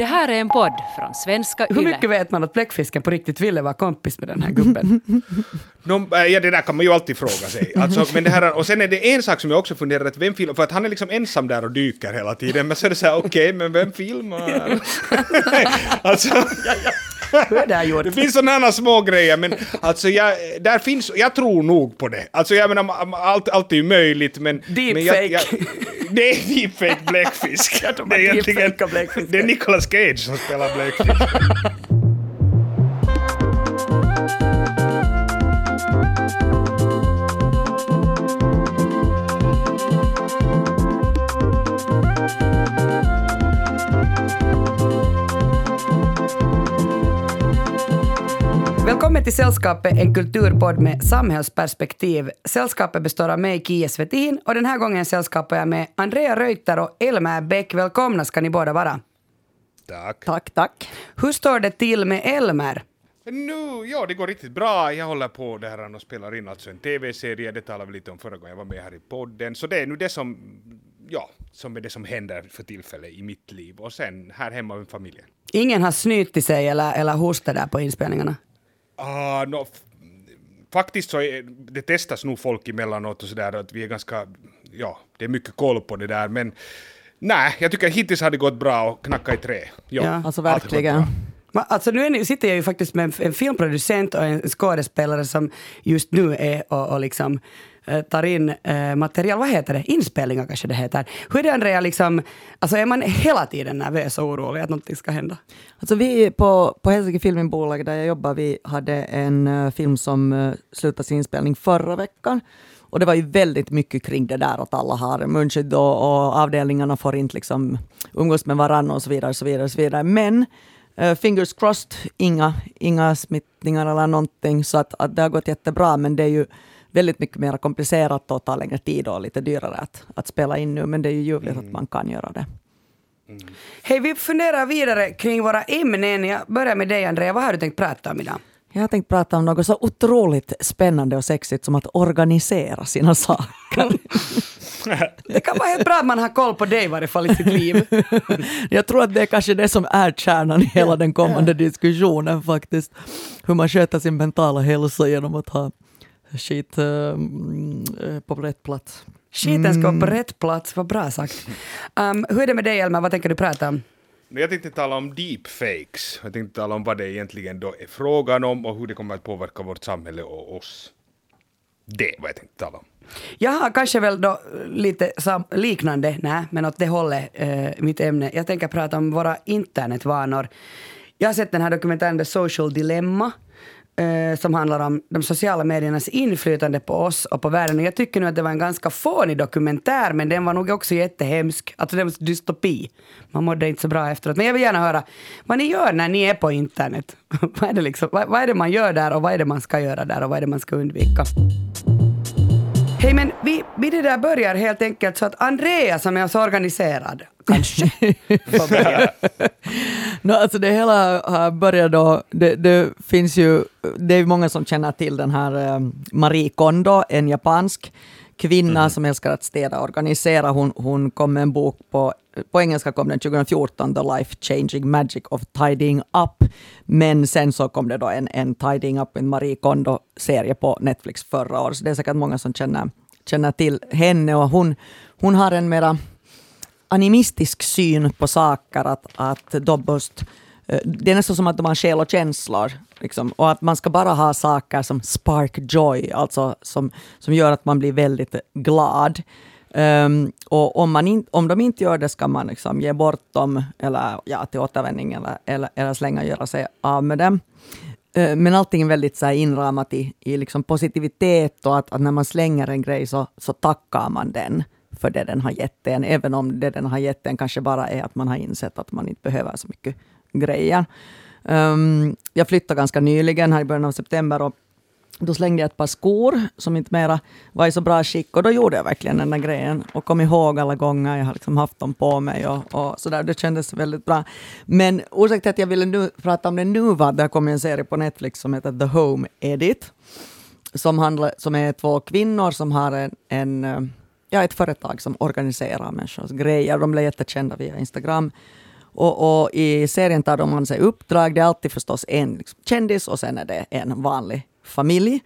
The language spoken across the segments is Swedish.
Det här är en podd från svenska Hur YLE. mycket vet man att bläckfisken på riktigt ville vara kompis med den här gubben? No, äh, ja, det där kan man ju alltid fråga sig. Alltså, men det här, och sen är det en sak som jag också funderar att vem filmar, för att han är liksom ensam där och dyker hela tiden, men så är det så här, okej, men vem filmar? alltså, Hur är det här gjort? det finns sådana små grejer, men alltså jag, där finns, jag tror nog på det. Alltså jag menar, allt, allt är ju möjligt, men... men jag, jag, Deepfake. det är deepfake bläckfisk. Det är egentligen, det är Nicolas Cage som spelar bläckfisk. Välkommen till Sällskapet, en kulturpodd med samhällsperspektiv. Sällskapet består av mig, Kia Svetin, och den här gången sällskapar jag med Andrea Reuter och Elmer Bäck. Välkomna ska ni båda vara. Tack. Tack, tack. Hur står det till med Elmer? Nu, ja, det går riktigt bra. Jag håller på det här och spelar in alltså en TV-serie. Det talade vi lite om förra gången jag var med här i podden. Så det är nu det som, ja, som är det som händer för tillfället i mitt liv. Och sen här hemma med familjen. Ingen har snytit sig eller, eller hostat där på inspelningarna? Ah, no, faktiskt så är, det testas nog folk emellanåt och sådär att vi är ganska, ja, det är mycket koll på det där. Men nej, jag tycker hittills har det gått bra och knacka i trä. Ja, Ja. Alltså verkligen. Alltså nu ni, sitter jag ju faktiskt med en, en filmproducent och en skådespelare som just nu är och, och liksom Eh, tar in eh, material. Vad heter det? Inspelningar kanske det heter. Hur är det Andrea, liksom, alltså är man hela tiden nervös och orolig att någonting ska hända? Alltså vi på, på Helsinki Filminbolag, där jag jobbar, vi hade en eh, film som slutade sin inspelning förra veckan. Och det var ju väldigt mycket kring det där att alla har munskydd och, och avdelningarna får inte liksom umgås med varandra och så vidare. Och så vidare, och så vidare. Men fingers crossed, inga, inga smittningar eller någonting. Så att, att det har gått jättebra. Men det är ju väldigt mycket mer komplicerat och tar längre tid och lite dyrare att, att spela in nu. Men det är ju ljuvligt att man kan göra det. Hej, vi funderar vidare kring våra ämnen. Jag börjar med dig Andrea, vad har du tänkt prata om idag? Jag har tänkt prata om något så otroligt spännande och sexigt som att organisera sina saker. Det kan vara helt bra att man har koll på dig i varje fall i sitt liv. Jag tror att det är kanske det som är kärnan i hela den kommande diskussionen faktiskt. Hur man sköter sin mentala hälsa genom att ha skit eh, mm, eh, på rätt plats. Skiten ska vara på rätt plats, vad bra sagt. Um, hur är det med dig Elmer, vad tänker du prata om? Jag tänkte tala om deepfakes. Jag tänkte tala om vad det egentligen då är frågan om och hur det kommer att påverka vårt samhälle och oss. Det vad jag tänkte tala om. Jag har kanske väl då lite liknande, nej, men åt det hållet, eh, mitt ämne. Jag tänker prata om våra internetvanor. Jag har sett den här dokumentären The Social Dilemma eh, som handlar om de sociala mediernas inflytande på oss och på världen. Och jag tycker nu att det var en ganska fånig dokumentär, men den var nog också jättehemsk. Alltså det var dystopi. Man mådde inte så bra efteråt. Men jag vill gärna höra vad ni gör när ni är på internet. vad, är det liksom, vad, vad är det man gör där och vad är det man ska göra där och vad är det man ska undvika? Hej, men vi, vi det där börjar helt enkelt så att Andrea som är så organiserad, kanske, får börja. No, alltså det hela har börjat då, det, det finns ju, det är många som känner till den här eh, Marie Kondo, en japansk kvinna som älskar att städa och organisera. Hon, hon kom med en bok på, på engelska kom den 2014, The Life Changing Magic of Tidying Up. Men sen så kom det då en, en Tidying Up, en Marie Kondo-serie på Netflix förra året. Så det är säkert många som känner, känner till henne och hon, hon har en mera animistisk syn på saker, att, att de måste, eh, det är nästan som att de har själ och känslor. Liksom, och att man ska bara ha saker som spark joy, alltså som, som gör att man blir väldigt glad. Um, och om, man in, om de inte gör det ska man liksom ge bort dem eller, ja, till återvändning eller, eller, eller slänga och göra sig av med dem. Uh, Men allting är väldigt så här inramat i, i liksom positivitet och att, att när man slänger en grej så, så tackar man den för det den har gett en, även om det den har gett en kanske bara är att man har insett att man inte behöver så mycket grejer. Um, jag flyttade ganska nyligen, här i början av september, och då slängde jag ett par skor som inte mera var i så bra skick och då gjorde jag verkligen den där grejen och kom ihåg alla gånger jag har liksom haft dem på mig och, och sådär. Det kändes väldigt bra. Men orsaken till att jag ville nu, prata om det nu var att det har kommit en serie på Netflix som heter The Home Edit som, handlar, som är två kvinnor som har en, en, ja, ett företag som organiserar människors grejer. De blev jättekända via Instagram. Och, och i serien tar de an sig uppdrag. Det är alltid förstås en liksom, kändis och sen är det en vanlig familj.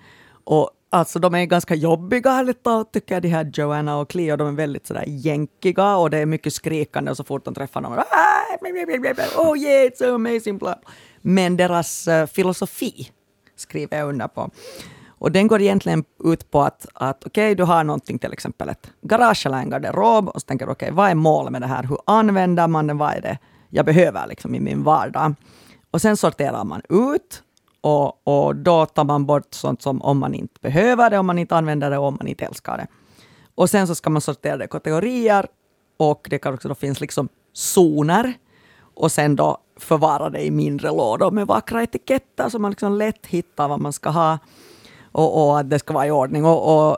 Och Alltså de är ganska jobbiga ärligt talat tycker jag, de här Joanna och Cleo. De är väldigt sådär jänkiga och det är mycket skrikande och så fort de träffar någon. Oh yeah, it's so amazing. Blah. Men deras uh, filosofi skriver jag under på. Och den går egentligen ut på att, att okej, okay, du har någonting, till exempel ett garage eller en garderob, och så tänker du okej, okay, vad är målet med det här? Hur använder man det? Vad är det jag behöver liksom i min vardag? Och sen sorterar man ut och, och då tar man bort sånt som om man inte behöver det, om man inte använder det och om man inte älskar det. Och sen så ska man sortera det i kategorier och det kan också då finnas liksom zoner och sen då förvara det i mindre lådor med vackra etiketter så man liksom lätt hittar vad man ska ha och, och att det ska vara i ordning. Och, och,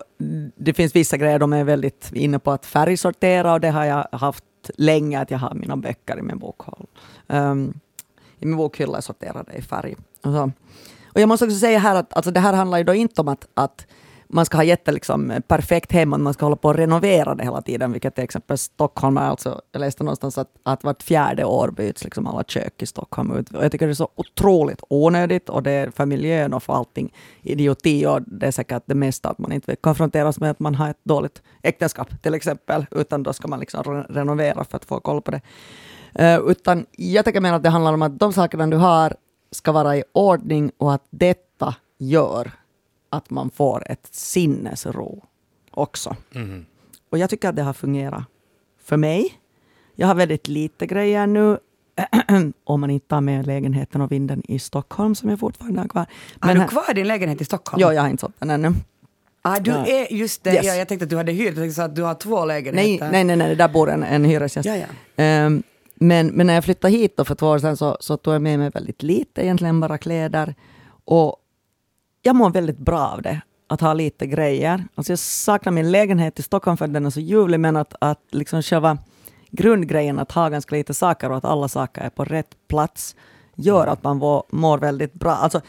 det finns vissa grejer de är väldigt inne på att färgsortera och det har jag haft länge, att jag har mina böcker i min bokhåll. Um, I min bokhylla sorterade i färg. Så. och jag måste också säga här att alltså det här handlar ju då inte om att, att man ska ha jätte liksom, perfekt hem, och man ska hålla på att renovera det hela tiden, vilket till exempel Stockholm är alltså, jag läste någonstans att, att vart fjärde år byts liksom alla kök i Stockholm ut. Och jag tycker det är så otroligt onödigt och det är för miljön och för allting idioti och det är säkert det mesta att man inte vill konfronteras med att man har ett dåligt äktenskap till exempel, utan då ska man liksom renovera för att få koll på det. Uh, utan jag tycker mer att det handlar om att de sakerna du har ska vara i ordning och att detta gör att man får ett sinnesro också. Mm. Och jag tycker att det har fungerat för mig. Jag har väldigt lite grejer nu, om man inte tar med lägenheten och vinden i Stockholm som jag fortfarande har kvar. Men har du kvar din lägenhet i Stockholm? Ja, jag har inte sålt den ännu. Ah, du är, just det, yes. ja, jag tänkte att du hade hyrt, jag tänkte att du har två lägenheter. Nej, nej, nej, där bor en, en hyresgäst. Ja, ja. Um, men, men när jag flyttade hit då för två år sedan så, så tog jag med mig väldigt lite, egentligen bara kläder. Och jag mår väldigt bra av det, att ha lite grejer. Alltså jag saknar min lägenhet i Stockholm för den är så ljuvlig, men att, att liksom själva grundgrejen att ha ganska lite saker och att alla saker är på rätt plats gör att man mår väldigt bra. Alltså,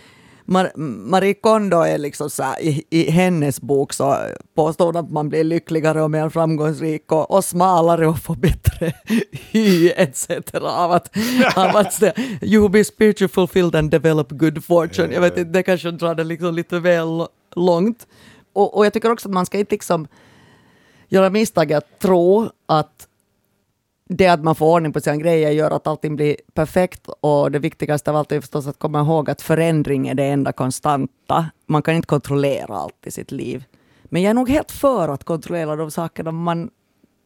Mar Marie Kondo är liksom så här, i, i, hennes bok så påstår hon att man blir lyckligare och mer framgångsrik och, och smalare och får bättre hy etc. Av att, av att you will be spiritually fulfilled and develop good fortune. Jag vet inte, det kanske drar det liksom lite väl långt. Och, och jag tycker också att man ska inte liksom göra misstaget att tro att det att man får ordning på sina grejer gör att allting blir perfekt och det viktigaste av allt är förstås att komma ihåg att förändring är det enda konstanta. Man kan inte kontrollera allt i sitt liv. Men jag är nog helt för att kontrollera de sakerna man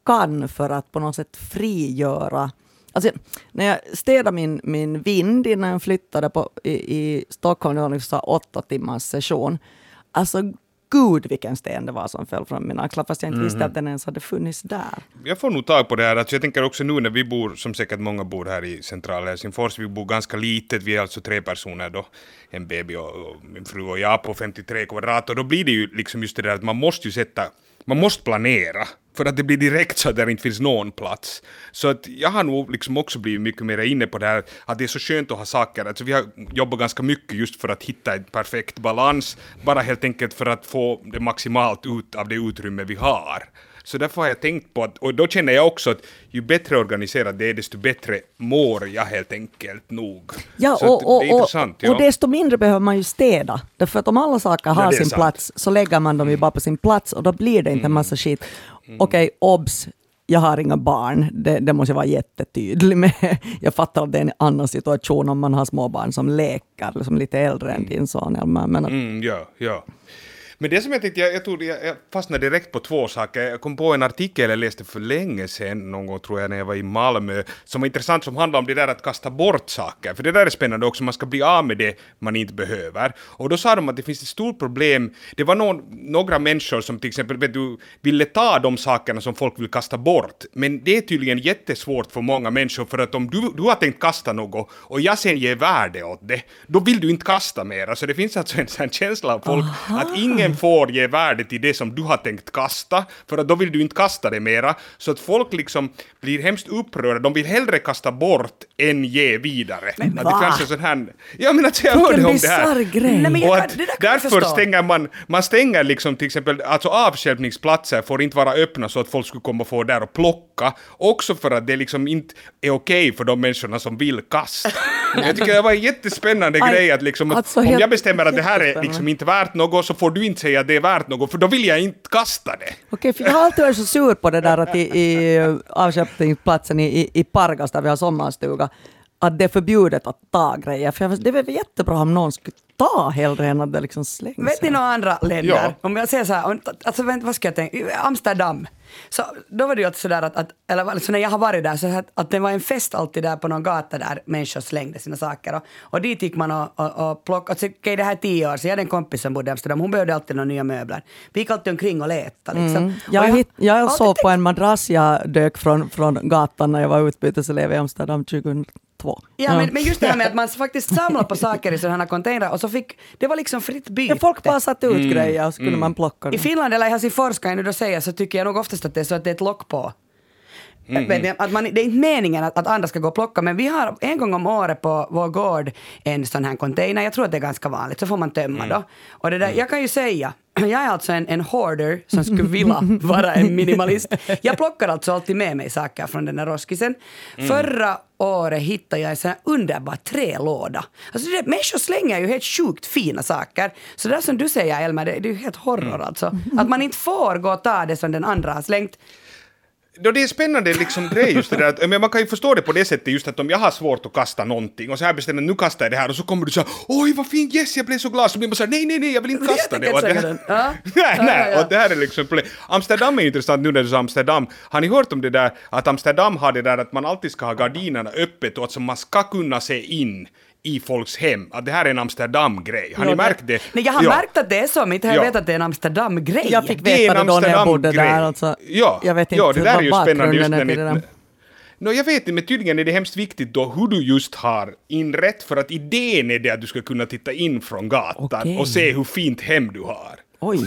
kan för att på något sätt frigöra Alltså, när jag städade min, min vind innan jag flyttade på, i, i Stockholm, det var liksom åtta timmars session. Alltså gud vilken sten det var som föll från mina axlar, fast jag inte mm. visste mhm. att den ens hade funnits där. Jag får nog tag på det här, alltså jag tänker också nu när vi bor, som säkert många bor här i centrala Helsingfors, vi bor ganska litet, vi är alltså tre personer då, en baby och, och min fru och jag på 53 kvadrat, och då blir det ju liksom just det där att man måste ju sätta man måste planera för att det blir direkt så att det inte finns någon plats. Så att jag har nog liksom också blivit mycket mer inne på det här att det är så skönt att ha saker, alltså vi har jobbat ganska mycket just för att hitta en perfekt balans, bara helt enkelt för att få det maximalt ut av det utrymme vi har. Så därför har jag tänkt på att, och då känner jag också att ju bättre organiserat det är, desto bättre mår jag helt enkelt nog. Ja, och, och, och, ja. och desto mindre behöver man ju städa. Därför att om alla saker har ja, sin sant. plats så lägger man dem ju bara på sin plats och då blir det inte en massa skit. Mm. Okej, okay, obs, jag har inga barn, det, det, måste jag vara jättetydlig med. Jag fattar att det är en annan situation om man har småbarn som leker, liksom lite äldre än din son. Men att... mm, ja, ja. Men det som jag tänkte, jag, jag, tog, jag, jag fastnade direkt på två saker. Jag kom på en artikel jag läste för länge sedan, någon gång tror jag när jag var i Malmö, som var intressant, som handlade om det där att kasta bort saker. För det där är spännande också, man ska bli av med det man inte behöver. Och då sa de att det finns ett stort problem. Det var någon, några människor som till exempel vet du, ville ta de sakerna som folk vill kasta bort. Men det är tydligen jättesvårt för många människor, för att om du, du har tänkt kasta något och jag sen ger värde åt det, då vill du inte kasta mer. Så det finns alltså en sån känsla av folk Aha. att ingen ingen får ge värde till det som du har tänkt kasta, för att då vill du inte kasta det mera. Så att folk liksom blir hemskt upprörda, de vill hellre kasta bort än ge vidare. Men, att det fanns en sån här... Ja men alltså jag hörde om det här. grej. Nej, men Och att därför förstå. stänger man, man stänger liksom till exempel, alltså avstjälpningsplatser får inte vara öppna så att folk skulle komma och få där och plocka, också för att det liksom inte är okej för de människorna som vill kasta. Jag tycker det var en jättespännande grej att liksom, att alltså om jag bestämmer att det här är liksom inte värt något så får du inte säga att det är värt något, för då vill jag inte kasta det. Okej, för jag har alltid varit så sur på det där att i, i eh, avköpningsplatsen i, i, i Pargas där vi har sommarstuga, att det är förbjudet att ta grejer. För jag, det är väl jättebra om någon skulle ta hellre än att det liksom slängs. Vet ni några andra länder? Ja. Om jag säger så här, alltså vänta, vad ska jag tänka? Amsterdam. Så då var det ju alltid sådär att, att eller alltså när jag har varit där, så att, att det var en fest alltid där på någon gata där människor slängde sina saker. Och, och dit gick man och, och, och plockade, alltså, okej det här är tio år sedan, jag hade en kompis som bodde i Amsterdam, hon behövde alltid några nya möbler. Vi gick alltid omkring och letade liksom. Mm. Och Jag, hitt, jag såg på en madrass jag dök från, från gatan när jag var utbyteselev i Amsterdam 2002. Ja, Men, men just det här med att man faktiskt samlar på saker i sådana här containrar och så fick, det var liksom fritt byte. Ja, folk bara satte ut grejer och så kunde man plocka I dem. Finland eller i Helsingfors kan jag nu då säga så tycker jag nog oftast att det är så att det är ett lock på. Vet ni, Att man, det är inte meningen att, att andra ska gå och plocka men vi har en gång om året på vår gård en sån här container, jag tror att det är ganska vanligt, så får man tömma då. Och det där, jag kan ju säga, jag är alltså en, en hoarder som skulle vilja vara en minimalist. Jag plockar alltså alltid med mig saker från den här roskisen. Förra året hittade jag en sån här underbar trälåda. Alltså det, människor slänger ju helt sjukt fina saker. Så det där som du säger Elmer, det, det är ju helt horror alltså. Att man inte får gå och ta det som den andra har slängt. Då det är spännande liksom grej just det där, att, men man kan ju förstå det på det sättet just att om jag har svårt att kasta någonting och så här bestämmer nu kastar jag det här och så kommer du säga oj vad fint, yes jag blev så glad, så blir man såhär nej nej nej jag vill inte kasta det. Och det här, nej nej, och det här är liksom. Amsterdam är intressant nu när du sa Amsterdam. Har ni hört om det där att Amsterdam har det där att man alltid ska ha gardinerna öppet och att så man ska kunna se in i folks hem, att det här är en Amsterdam-grej. Har ni Ja, märkt det? Nej, jag har Ja. märkt att det är så, men inte har jag Ja. vetat att det är en Amsterdam-grej. Jag fick Det är veta en det då när jag bodde där. Alltså, ja, jag vet ja, inte det där är ju spännande just när är det ni... No, jag vet inte, men tydligen är det hemskt viktigt då hur du just har inrätt, för att idén är det att du ska kunna titta in från gatan Okej. och se hur fint hem du har. Oj.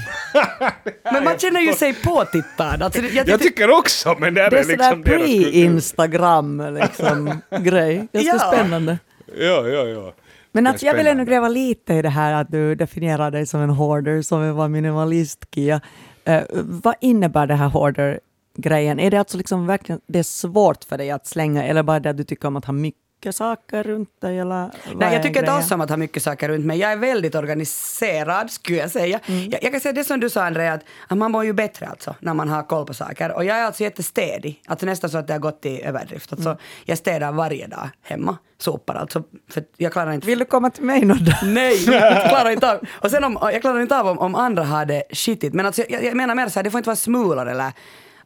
Men man känner ju sig påtittad. Alltså, det- jag Jag tycker också, men det, här Det är är sådär liksom deras kultur. pre-Instagram liksom, grej. Ganska Ja. spännande. Ja, ja, ja. Men alltså, jag vill ändå gräva lite i det här att du definierar dig som en hoarder, som en var minimalist, Kia. Eh, vad innebär det här hoarder-grejen? Är det alltså liksom verkligen det är svårt för dig att slänga eller bara det att du tycker om att ha mycket saker runt dig? Eller Nej, jag tycker inte alls om att ha mycket saker runt mig. Jag är väldigt organiserad, skulle jag säga. Mm. Jag, jag kan säga det som du sa, Andrea, att, att man mår ju bättre alltså, när man har koll på saker. Och jag är alltså jättestädig. Alltså nästan så att det har gått i överdrift. Alltså, Mm. Jag städar varje dag hemma. Sopar alltså. För jag klarar inte... Vill du komma till mig någon dag? Nej, jag klarar inte av. Och sen om, jag klarar inte av om, om andra har det skitigt. Men alltså, jag, jag menar mer så här, det får inte vara smulor eller...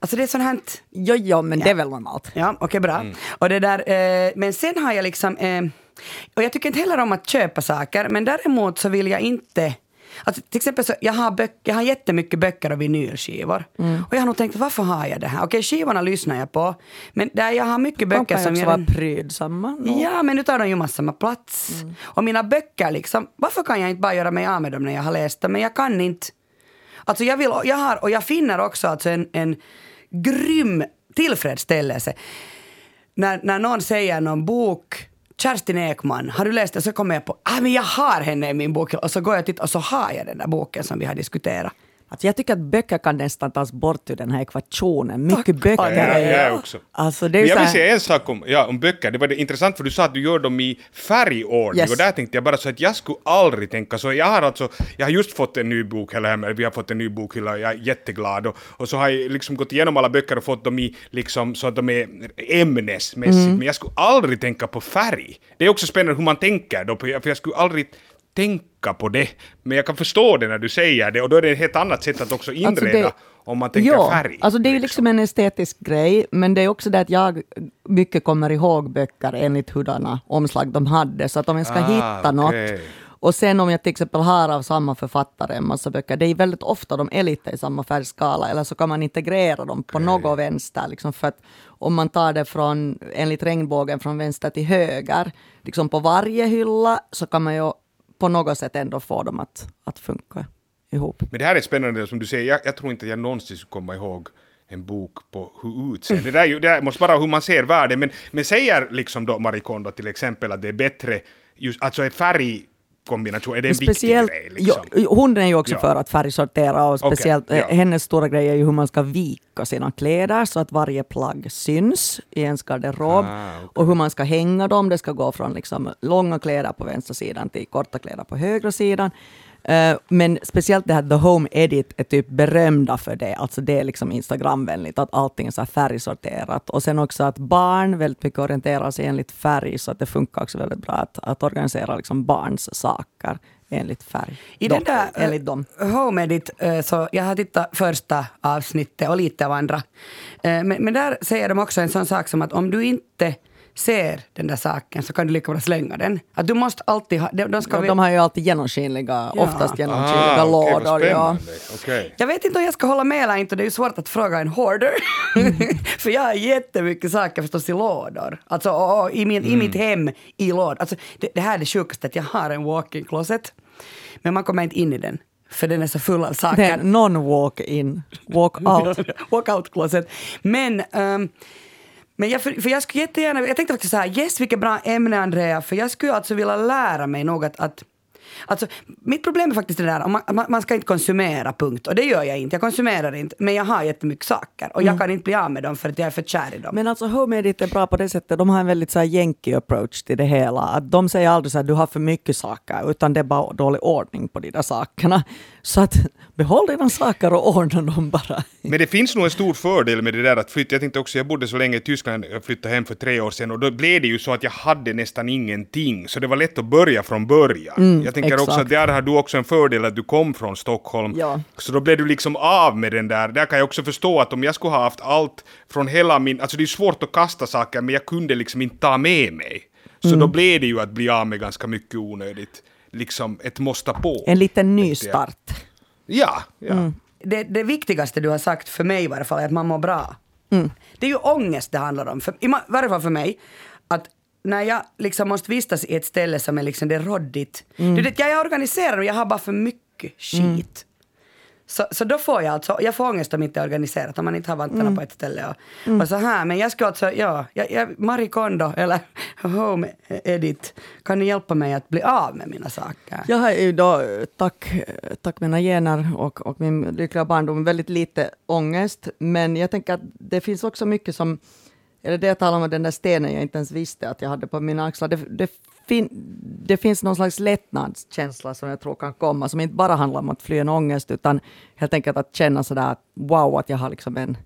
Alltså det är sånt här... Jo, jo, men det är väl normalt. Ja, okej bra. Och det där, eh, men sen har jag liksom, eh, och jag tycker inte heller om att köpa saker, men däremot så vill jag inte Alltså, till exempel så, jag har, böcker, jag har jättemycket böcker och vinylskivor. Och jag har nog tänkt, varför har jag det här? Okej, skivorna lyssnar jag på. Men där jag har mycket De böcker kan ju som också jag... vara prydsamma. Ja, men nu tar de ju massor med plats. Och mina böcker liksom, varför kan jag inte bara göra mig av med dem när jag har läst dem? Men jag kan inte. Alltså jag vill, jag har, och jag finner också alltså en, en grym tillfredsställelse när, när någon säger någon bok Kerstin Ekman, har du läst den? Så kommer jag på, ah, men jag har henne i min bok. Och så går jag och tittar och så har jag den där boken som vi har diskuterat. Alltså jag tycker att böcker kan nästan tas bort ur den här ekvationen. Mycket böcker. Ja, jag också. Alltså det är Men jag vill här, säga en sak om, ja, om böcker, det var det intressant för du sa att du gör dem i färgordning Yes. och där tänkte jag bara så att jag skulle aldrig tänka så. Jag har alltså, jag har just fått en ny bokhylla hemma, vi har fått en ny bokhylla och jag är jätteglad och, och så har jag liksom gått igenom alla böcker och fått dem i liksom så att de är ämnesmässigt, Mm. men jag skulle aldrig tänka på färg. Det är också spännande hur man tänker då, för jag skulle aldrig tänka på det, men jag kan förstå det när du säger det och då är det ett helt annat sätt att också inreda Alltså det- om man tänker ja, färg. Alltså det är ju liksom en estetisk grej, men det är också det att jag mycket kommer ihåg böcker enligt hurdana omslag de hade, så att om jag ska Ah, hitta något och sen om jag till exempel har av samma författare en massa böcker, det är väldigt ofta de är lite i samma färgskala, eller så kan man integrera dem på något vänster, liksom för att om man tar det från, enligt regnbågen från vänster till höger, liksom på varje hylla, så kan man ju på något sätt ändå få dem att, att funka. ihop. Men det här är spännande som du säger, jag, jag tror inte att jag någonsin skulle komma ihåg en bok på hur utseende, det, där, är ju- det där måste vara hur man ser världen, men, men säger liksom då Marie Kondo till exempel att det är bättre, just, alltså är färg färgkombination, är det en Speciellt, viktig grej? Liksom? jo, hon är ju också Ja. för att färgsortera och speciellt eh, ja. hennes stora grej är ju hur man ska vika sina kläder så att varje plagg syns i ens garderob Ah, okej. och hur man ska hänga dem. Det ska gå från liksom långa kläder på vänstra sidan till korta kläder på högra sidan. Eh, Men speciellt det här The Home Edit är typ berömda för det. Alltså det är liksom Instagramvänligt, att allting är så färgsorterat. Och sen också att barn väldigt mycket orienterar sig enligt färg, så att det funkar också väldigt bra att, att organisera liksom barns saker enligt färg. I Dem, den där eh, enligt dem. Home Edit, eh, så jag har tittat första avsnittet och lite av andra. Men, men där säger de också en sån sak som att om du inte ser den där saken så kan du lika bra slänga den. Att du måste alltid ha... De, de ska Ja, vi- de har ju alltid genomskinliga, Ja. oftast genomskinliga Ah, okej, vad lådor. ja. spännande. Okej. Jag vet inte om jag ska hålla med eller inte, det är ju svårt att fråga en hoarder. För jag har jättemycket saker förstås i lådor. Alltså och, och, i, min, i mitt hem, i lådor. Alltså, det, det här är det sjukaste, att jag har en walk-in closet. Men man kommer inte in i den. För den är så full av Det saker. är non-walk-in, walk-out. Walkout closet. Men, ehm, men jag, för, för jag skulle jättegärna, jag tänkte faktiskt så här, yes vilket bra ämne Andrea, för jag skulle alltså vilja lära mig något att Alltså, mitt problem är faktiskt det där, man, man, man ska inte konsumera, punkt. Och det gör jag inte, jag konsumerar inte. Men jag har jättemycket saker och jag kan inte bli av med dem för att jag är för kär i dem. Men alltså Home Edit är bra på det sättet, de har en väldigt så här yankee approach till det hela. Att de säger aldrig så här, du har för mycket saker, utan det är bara dålig ordning på de där sakerna. Så att behåll dina saker och ordna dem bara. Men det finns nog en stor fördel med det där att flytta. Jag tänkte också, jag bodde så länge i Tyskland, jag flyttade hem för tre år sedan och då blev det ju så att jag hade nästan ingenting. Så det var lätt att börja från början. jag tänker också exakt. att där har du också en fördel att du kom från Stockholm. Ja. Så då blev du liksom av med den där. Där kan jag också förstå att om jag skulle ha haft allt från hela min... Alltså det är svårt att kasta saker men jag kunde liksom inte ta med mig. Så då blev det ju att bli av med ganska mycket onödigt. Liksom ett måste på. En liten ny tänkte jag. start. Ja, ja. det, det viktigaste du har sagt för mig i varje fall är att man mår bra. Det är ju ångest det handlar om. För, I varje fall för mig. Att när jag liksom måste vistas i ett ställe som är liksom det är råddigt. Du vet, jag är organiserad och jag har bara för mycket skit. Så, så då får jag alltså, jag får ångest om inte är organiserat, om man inte har vantarna på ett ställe. Och, och så här, men jag skulle alltså, ja, jag, jag, Marie Kondo eller Home Edit, kan ni hjälpa mig att bli av med mina saker? Jag har ju då, tack, tack mina gener och, och min lyckliga barndom, väldigt lite ångest. Men jag tänker att det finns också mycket som, eller det jag talar om den där stenen jag inte ens visste att jag hade på mina axlar. Det, det, fin, det finns någon slags lättnadskänsla som jag tror kan komma, som inte bara handlar om att fly en ångest, utan helt enkelt att känna sådär att wow, att jag har liksom en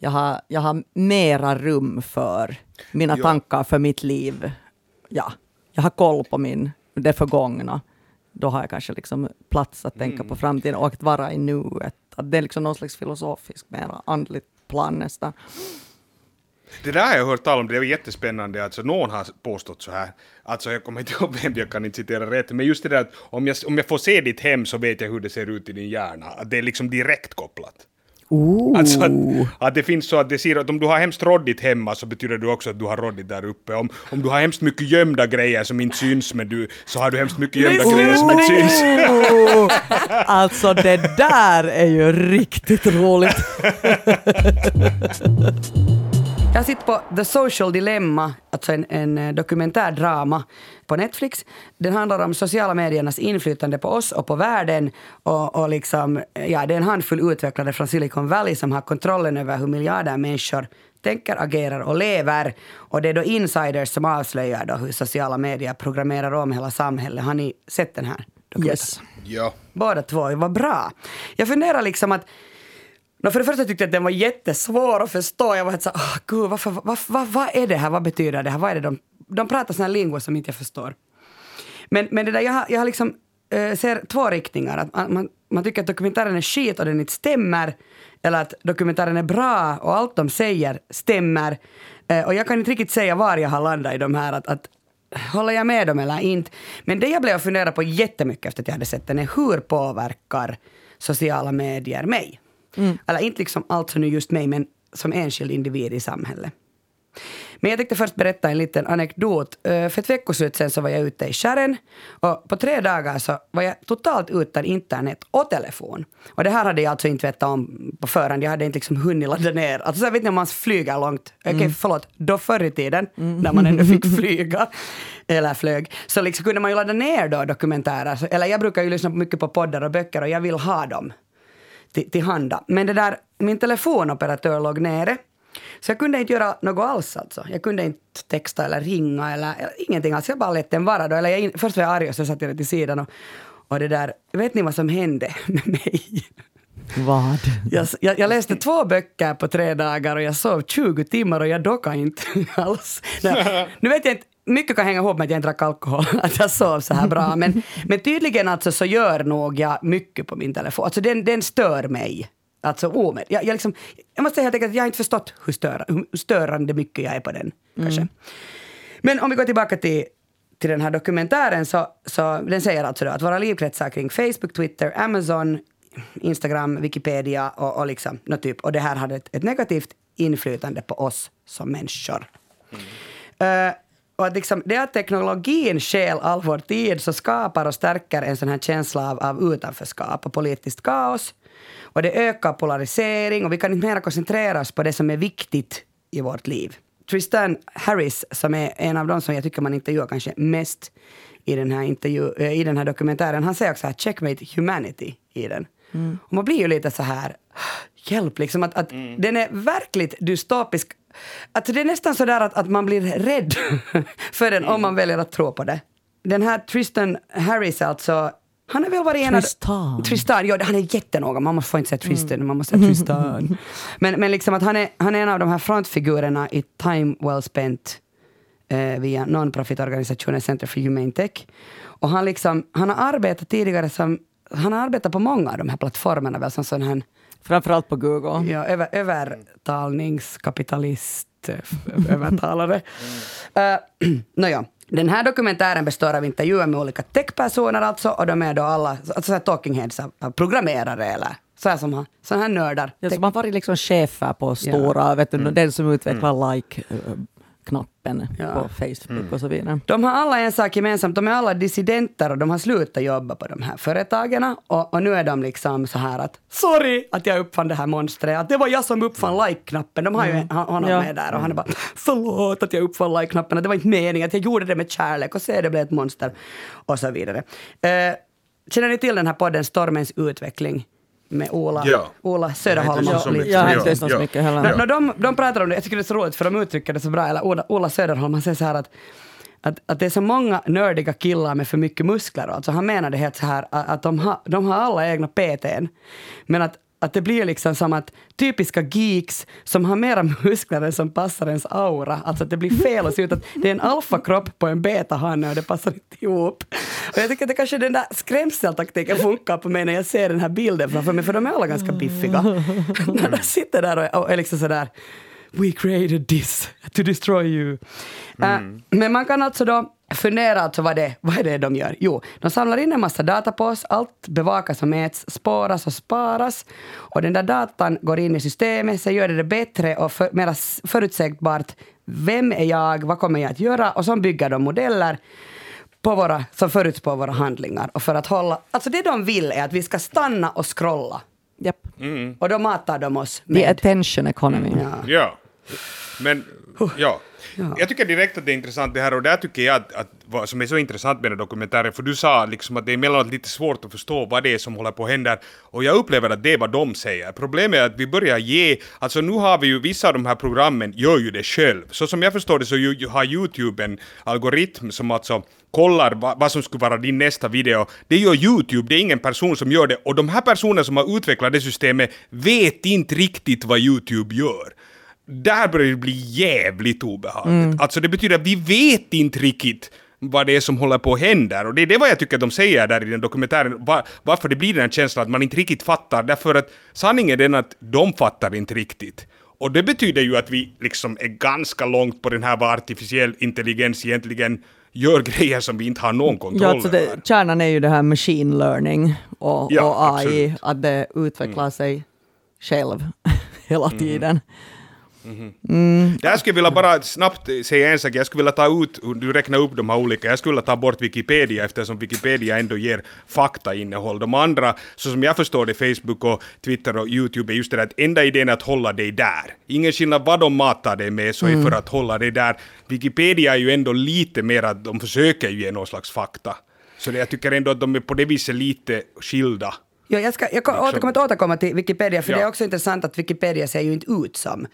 jag har, jag har mera rum för mina Ja. tankar, för mitt liv. Ja, jag har koll på min, det förgångna. Då har jag kanske liksom plats att tänka Mm. på framtiden och att vara i nuet. Att det är liksom någon slags filosofisk, mera andligt plan nästan. Det där har jag hört talas om, det var jättespännande. Alltså, någon har påstått så här, alltså jag kommer inte ihåg vem, jag kan inte citera rätt, men just det där att om jag, om jag får se ditt hem så vet jag hur det ser ut i din hjärna. Att det är liksom direkt kopplat. Ooh. Alltså att, att det finns så att det ser att om du har hemskt råddigt hemma så betyder det också att du har råddigt där uppe. Om, om du har hemskt mycket gömda grejer som inte syns men du, så har du hemskt mycket gömda Men grejer som inte syns. Alltså det där är ju riktigt roligt. Jag sitter på The Social Dilemma, alltså en, en eh, dokumentärdrama på Netflix. Den handlar om sociala mediernas inflytande på oss och på världen. Och, och liksom, ja, det är en handfull utvecklare från Silicon Valley som har kontrollen över hur miljarder människor tänker, agerar och lever. Och det är då insiders som avslöjar då hur sociala medier programmerar om hela samhället. Har ni sett den här dokumentären? Yes. Ja. Båda två, vad bra. Jag funderar liksom att No, för det första tyckte jag att den var jättesvår att förstå. Jag var helt så oh, gud, varför, vad, vad, vad är det här? Vad betyder det här? Vad är det de, de pratar såna här som inte jag förstår. Men, men det där, jag har, jag har liksom, eh, ser två riktningar. Att man, man, man tycker att dokumentären är skit och den inte stämmer. Eller att dokumentären är bra och allt de säger stämmer. Eh, och jag kan inte riktigt säga var jag har landat i de här. Att, att, håller jag med dem eller inte? Men det jag blev att fundera på jättemycket efter att jag hade sett den är hur påverkar sociala medier mig? Eller inte liksom alltså nu just mig, men som enskild individ i samhället. Men jag tänkte först berätta en liten anekdot. För ett veckoslut sen så var jag ute i skärren och på tre dagar så var jag totalt utan internet och telefon. Och det här hade jag alltså inte vetat om på förhand. Jag hade inte liksom hunnit ladda ner. Alltså jag vet inte om man flyger långt. Okej, Mm. förlåt. Då förr i tiden, när man ändå fick flyga, eller flög, så liksom kunde man ju ladda ner då dokumentärer. Eller jag brukar ju lyssna mycket på poddar och böcker och jag vill ha dem till, till handa. Men det där, min telefonoperatör låg nere. Så jag kunde inte göra något alls alltså. Jag kunde inte texta eller ringa eller, eller ingenting alls. Jag bara lät den vara då. Eller jag, först var jag arg och så satte jag den till sidan. Och, och det där, vet ni vad som hände med mig? Vad? Jag, jag, jag läste två böcker på tre dagar och jag sov 20 timmar och jag dockade inte alls. Nej, nu vet jag inte, mycket kan hänga ihop med att jag inte drack alkohol, att jag sov så här bra. Men, men tydligen alltså så gör nog jag mycket på min telefon. Alltså den, den stör mig. Alltså omed. Jag, jag, liksom, jag måste säga helt enkelt att jag har inte förstått hur, stör, hur störande mycket jag är på den. Kanske. Men om vi går tillbaka till, till den här dokumentären så, så den säger alltså då att våra liv kretsar kring Facebook, Twitter, Amazon, Instagram, Wikipedia och, och liksom, no, typ, och det här hade ett, ett negativt inflytande på oss som människor. Eh, och att liksom, det att teknologin stjäl all vår tid så skapar och stärker en sån här känsla av, av utanförskap och politiskt kaos. Och det ökar polarisering och vi kan inte mer koncentrera oss på det som är viktigt i vårt liv. Tristan Harris, som är en av de som jag tycker man intervjuar kanske mest i den här, intervju, eh, i den här dokumentären, han säger också här checkmate humanity i den. Och man blir ju lite så här, hjälp liksom, att, att den är verkligt dystopisk. Att det är nästan så där att, att man blir rädd för den om man väljer att tro på det. Den här Tristan Harris alltså, han är väl varit en. Tristan. Tristan, ja han är jättenoga, man måste få inte säga Tristan, man måste säga Tristan. Men, men liksom att han är, han är en av de här frontfigurerna i Time Well Spent eh, via non-profit-organisationen Center for Humane Tech. Och han, liksom, han har arbetat tidigare som, han har arbetat på många av de här plattformarna, väl som sån här Framförallt på Google. ja, över, övertalningskapitalist, övertalare. Uh, Nåja, den här dokumentären består av intervjuer med olika techpersoner alltså, och de är då alla alltså så talking heads, programmerare eller så här som har, så här nördar. Ja, som har varit liksom chefer på stora, vet du, den som utvecklar like-knappen Ja. på Facebook och så vidare. De har alla en sak gemensamt, de är alla dissidenter och de har slutat jobba på de här företagen. Och, och nu är de liksom så här att sorry att jag uppfann det här monstret, att det var jag som uppfann like-knappen. De har ju en- honom Ja. med där och han är bara förlåt att jag uppfann like-knappen, det var inte meningen, att jag gjorde det med kärlek och se det blev ett monster. Och så vidare. Eh, känner ni till den här podden Stormens utveckling? Med Ola, Ja. Ola Söderholm. Jag har inte lyssnat så Ja, inte lyssnat så ja. mycket heller. Ja. No, de, de pratar om det, jag tycker det är så roligt för de uttrycker det så bra, eller Ola, Ola Söderholm, han säger så här att, att, att det är så många nördiga killar med för mycket muskler. Alltså han menar det helt så här att att de, har, de har alla egna PTn. Men att, att det blir liksom som att typiska geeks som har mera muskler än som passar ens aura. Alltså att det blir fel att se ut att det är en alfakropp på en betahanne och det passar inte ihop. Och jag tycker att det kanske den där skrämseltaktiken funkar på mig när jag ser den här bilden framför mig, för de är alla ganska biffiga. när de sitter där och är, liksom sådär We created this to destroy you. Eh, men man kan alltså då fundera alltså vad, det, vad är det de gör. Jo, de samlar in en massa data på oss, allt bevakas och mäts, spåras och sparas. Och den där datan går in i systemet, så gör det det bättre och för, mer förutsägbart. Vem är jag? Vad kommer jag att göra? Och så bygger de modeller på våra, som förutspår våra handlingar. Och för att hålla, alltså det de vill är att vi ska stanna och scrolla. Japp. Och då matar de oss The med... attention economy. Ja. Ja. Men, ja. Jag tycker direkt att det är intressant det här och där tycker jag att, att vad som är så intressant med den dokumentären, för du sa liksom att det är emellanåt lite svårt att förstå vad det är som håller på att hända och jag upplever att det är vad de säger. Problemet är att vi börjar ge, alltså nu har vi ju vissa av de här programmen gör ju det själv. Så som jag förstår det så ju, ju har YouTube en algoritm som alltså kollar vad, vad som skulle vara din nästa video. Det gör YouTube, det är ingen person som gör det och de här personerna som har utvecklat det systemet vet inte riktigt vad YouTube gör där börjar det bli jävligt obehagligt. Alltså det betyder att vi vet inte riktigt vad det är som håller på att hända. Och det är det vad jag tycker att de säger där i den dokumentären, va, varför det blir den här känslan att man inte riktigt fattar, därför att sanningen är den att de fattar inte riktigt. Och det betyder ju att vi liksom är ganska långt på den här vad artificiell intelligens egentligen gör grejer som vi inte har någon kontroll Ja, alltså över. det, kärnan är ju det här machine learning och, Ja, och AI, absolut. att det utvecklar sig själv hela tiden. Där skulle jag vilja bara snabbt säga en sak, jag skulle vilja ta ut, du räknar upp de här olika, jag skulle vilja ta bort Wikipedia eftersom Wikipedia ändå ger faktainnehåll. De andra, så som jag förstår det, Facebook och Twitter och YouTube, är just det där att enda idén är att hålla dig där. Ingen skillnad vad de matar dig med, så är för att hålla dig där. Wikipedia är ju ändå lite mer att de försöker ge någon slags fakta. Så det, jag tycker ändå att de är på det viset lite skilda. Ja, jag, ska, jag kom- återkommer att återkomma till Wikipedia, för Ja. det är också intressant att Wikipedia ser ju inte ut som,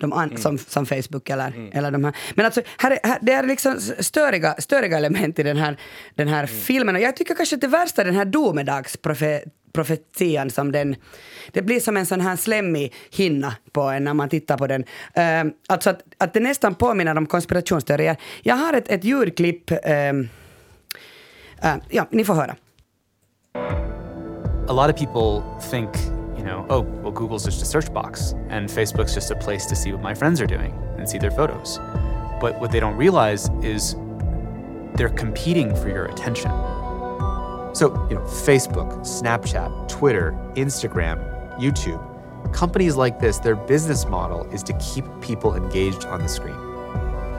de an, som, som Facebook eller, eller de här. Men alltså, här, är- här, det är liksom störiga, störiga element i den här, den här filmen. Och jag tycker kanske att det värsta är den här domedagsprofetian som den... Det blir som en sån här slemmig hinna på en när man tittar på den. Uh, alltså att, att det nästan påminner om konspirationsteorier. Jag har ett, ett ljudklipp. ehm, eh, ja, ni får höra. a lot of people think, know, oh, well, Google's just a search box and Facebook's just a place to see what my friends are doing and see their photos. But what they don't realize is they're competing for your attention. So, you know, Facebook, Snapchat, Twitter, Instagram, YouTube, companies like this, their business model is to keep people engaged on the screen.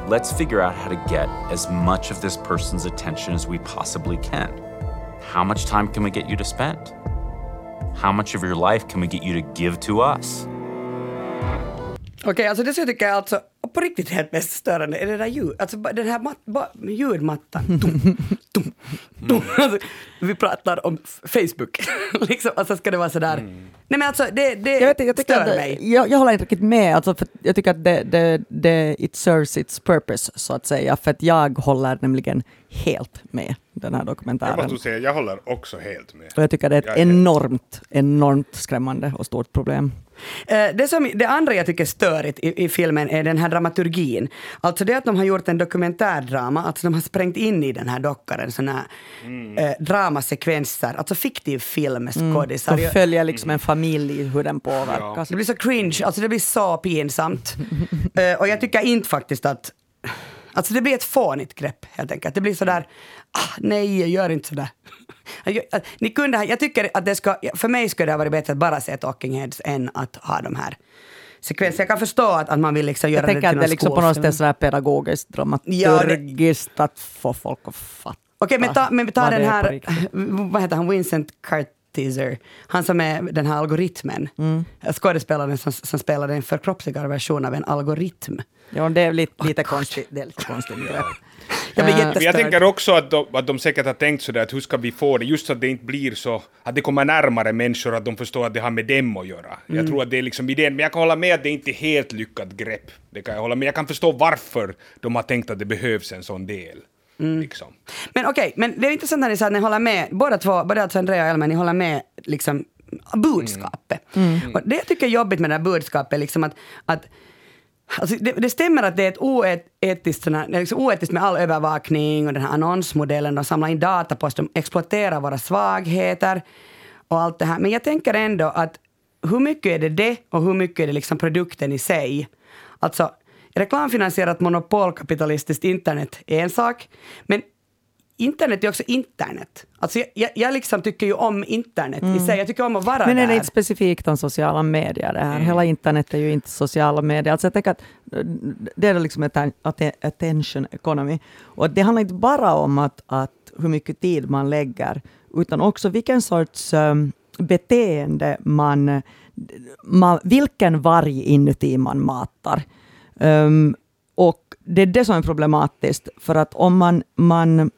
Let's figure out how to get as much of this person's attention as we possibly can. How much time can we get you to spend? How much of your life can we get you to give to us? Okej, alltså det som jag tycker är alltså på riktigt helt mest störande är det där ljud, alltså den här mat, ba, ljudmattan. Dum, dum, dum. Alltså, vi pratar om Facebook. liksom, alltså ska det vara sådär. Nej men alltså det, det Jag, vet, jag, stör att, det- mig. jag, jag håller inte riktigt med. Alltså, för jag tycker att det, det, det, it serves its purpose, så att säga. För att jag håller nämligen helt med den här Jag dokumentären. måste säga, jag håller också helt med. Och jag tycker det är ett Jag är enormt, enormt skrämmande och stort problem. Eh, Det, som, det andra jag tycker är störigt i, i filmen är den här dramaturgin. Alltså det att de har gjort en dokumentärdrama, alltså de har sprängt in i den här dockaren såna här eh, dramasekvenser, alltså fiktiv film med skådisar. De Jag- följer liksom en familj, hur den påverkas. Det blir så cringe, alltså det blir så pinsamt. Eh, och jag tycker inte faktiskt att... Alltså det blir ett fånigt grepp helt enkelt. Det blir sådär, ah, nej gör inte sådär. Ni kunde jag tycker att det ska, för mig skulle det ha varit bättre att bara se Talking Heads än att ha de här sekvenserna. Jag kan förstå att, att man vill liksom göra Jag tänker det att till det är liksom på något sätt sådär pedagogiskt, dramaturgiskt, att få folk att fatta. Okej, men ta, men ta den det här, vad heter han, Vincent Cartizer, han som är den här algoritmen. Mm. Skådespelaren som, som spelade en förkroppsligare version av en algoritm. Ja, det är lite, lite konstigt. Det är lite konstigt grepp. Jag blir Eh, Men jag tänker också att de, att de säkert har tänkt sådär att hur ska vi få det, just så att det inte blir så, att det kommer närmare människor, att de förstår att det har med dem att göra. Jag tror att det är liksom idén, men jag kan hålla med att det inte är helt lyckat grepp. Det kan jag hålla med, jag kan förstå varför de har tänkt att det behövs en sån del. Liksom. Men okej, men det är intressant när ni sa att ni håller med, båda två, både alltså Andrea och Elmer, ni håller med liksom budskapet. Och det jag tycker är jobbigt med det här budskapet, liksom att, att Alltså det, det stämmer att det är ett oetiskt, såna, det är liksom oetiskt med all övervakning och den här annonsmodellen, de samlar in data på oss, de exploaterar våra svagheter och allt det här. Men jag tänker ändå att hur mycket är det det och hur mycket är det liksom produkten i sig? Alltså, reklamfinansierat monopolkapitalistiskt internet är en sak, men internet är också internet. Alltså jag, jag, jag liksom tycker ju om internet i sig, jag tycker om att vara Men är det där. inte specifikt om sociala medier det här? Hela internet är ju inte sociala medier. Alltså jag tänker att det är liksom ett attention economy. Och det handlar inte bara om att, att hur mycket tid man lägger, utan också vilken sorts um, beteende man, man, vilken varg inuti man matar. Um, och det är det som är problematiskt, för att om man, man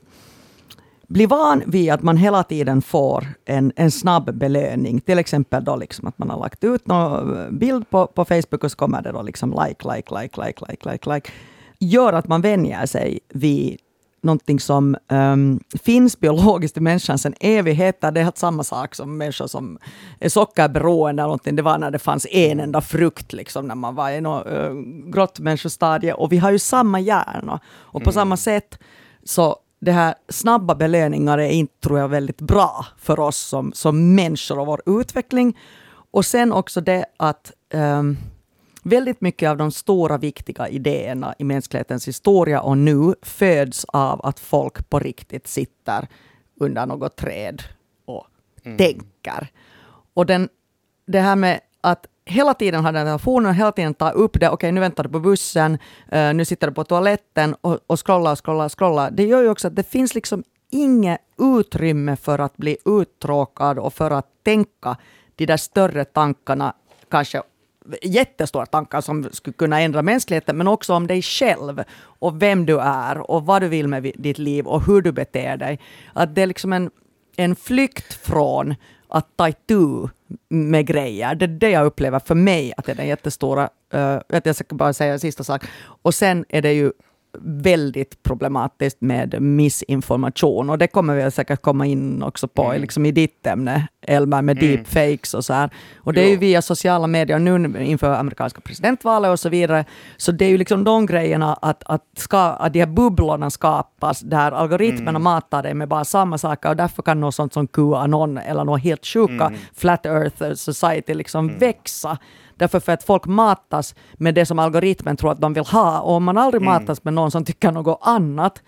blir van vid att man hela tiden får en, en snabb belöning. Till exempel då liksom att man har lagt ut någon eh, bild på, på Facebook och så kommer det då liksom like, like, like, like, like, like, like. Gör att man vänjer sig vid någonting som um, finns biologiskt i människan sedan evigheter. Det är helt samma sak som människor som är sockerberoende. eller någonting. Det var när det fanns en enda frukt liksom, när man var i något uh, grottmänniskostadie. Och vi har ju samma hjärna. Och på samma sätt så det här snabba belöningar är inte, tror jag, väldigt bra för oss som, som människor och vår utveckling. Och sen också det att ehm, väldigt mycket av de stora viktiga idéerna i mänsklighetens historia och nu föds av att folk på riktigt sitter under något träd och tänker. Och den, det här med att hela tiden har den telefonen, hela tiden tar upp det, okej nu väntar du på bussen, eh, nu sitter du på toaletten och, och scrollar och scrollar och scrollar. Det gör ju också att det finns liksom inget utrymme för att bli uttråkad och för att tänka de där större tankarna, kanske jättestora tankar som skulle kunna ändra mänskligheten, men också om dig själv och vem du är och vad du vill med ditt liv och hur du beter dig. Att det är liksom en, en flykt från att ta itu med grejer. Det är det jag upplever för mig att det är den jättestora... Uh, jag ska bara säga en sista sak. Och sen är det ju väldigt problematiskt med missinformation och det kommer vi säkert komma in också på mm. liksom i ditt ämne, Elmer, med mm. deepfakes och så här. Och det är ju via sociala medier nu inför amerikanska presidentvalet och så vidare. Så det är ju liksom de grejerna att, att, ska, att de här bubblorna skapas där algoritmerna mm. matar dig med bara samma saker och därför kan något sånt som QAnon eller något helt sjuka mm. Flat Earth Society liksom mm. växa. Därför för att folk matas med det som algoritmen tror att de vill ha. Och om man aldrig mm. matas med någon som tycker något annat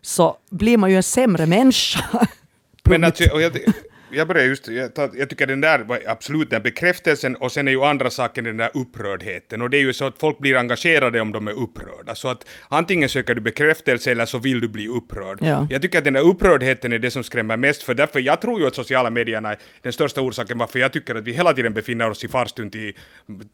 så blir man ju en sämre människa. Men alltså, och jag, jag börjar just, jag, jag, tycker den där var absolut den bekräftelsen och sen är ju andra saken den där upprördheten och det är ju så att folk blir engagerade om de är upprörda så att antingen söker du bekräftelse eller så vill du bli upprörd. Ja. Jag tycker att den där upprördheten är det som skrämmer mest för därför jag tror ju att sociala medierna är den största orsaken varför jag tycker att vi hela tiden befinner oss i farstun till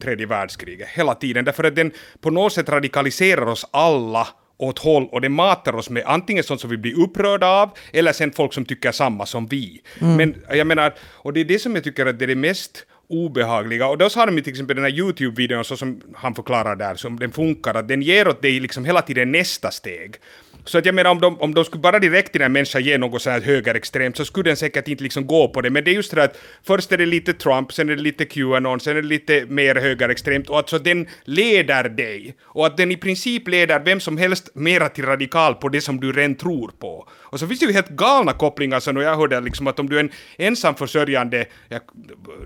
tredje världskriget. Hela tiden därför att den på något sätt radikaliserar oss alla åt håll och det matar oss med antingen sånt som vi blir upprörda av eller sen folk som tycker samma som vi. Mm. Men jag menar, och det är det som jag tycker att det är det mest obehagliga. Och då har de till exempel den här YouTube-videon så som han förklarar där, som den funkar, att den ger åt dig liksom hela tiden nästa steg. Så att jag menar om de, om de skulle bara direkt till en människa ge något så här högerextremt så skulle den säkert inte liksom gå på det. Men det är just det att först är det lite Trump, sen är det lite Qanon, sen är det lite mer högerextremt och alltså den leder dig. Och att den i princip leder vem som helst mera till radikal på det som du redan tror på. Och så finns det ju helt galna kopplingar så jag hörde liksom att om du är en ensamförsörjande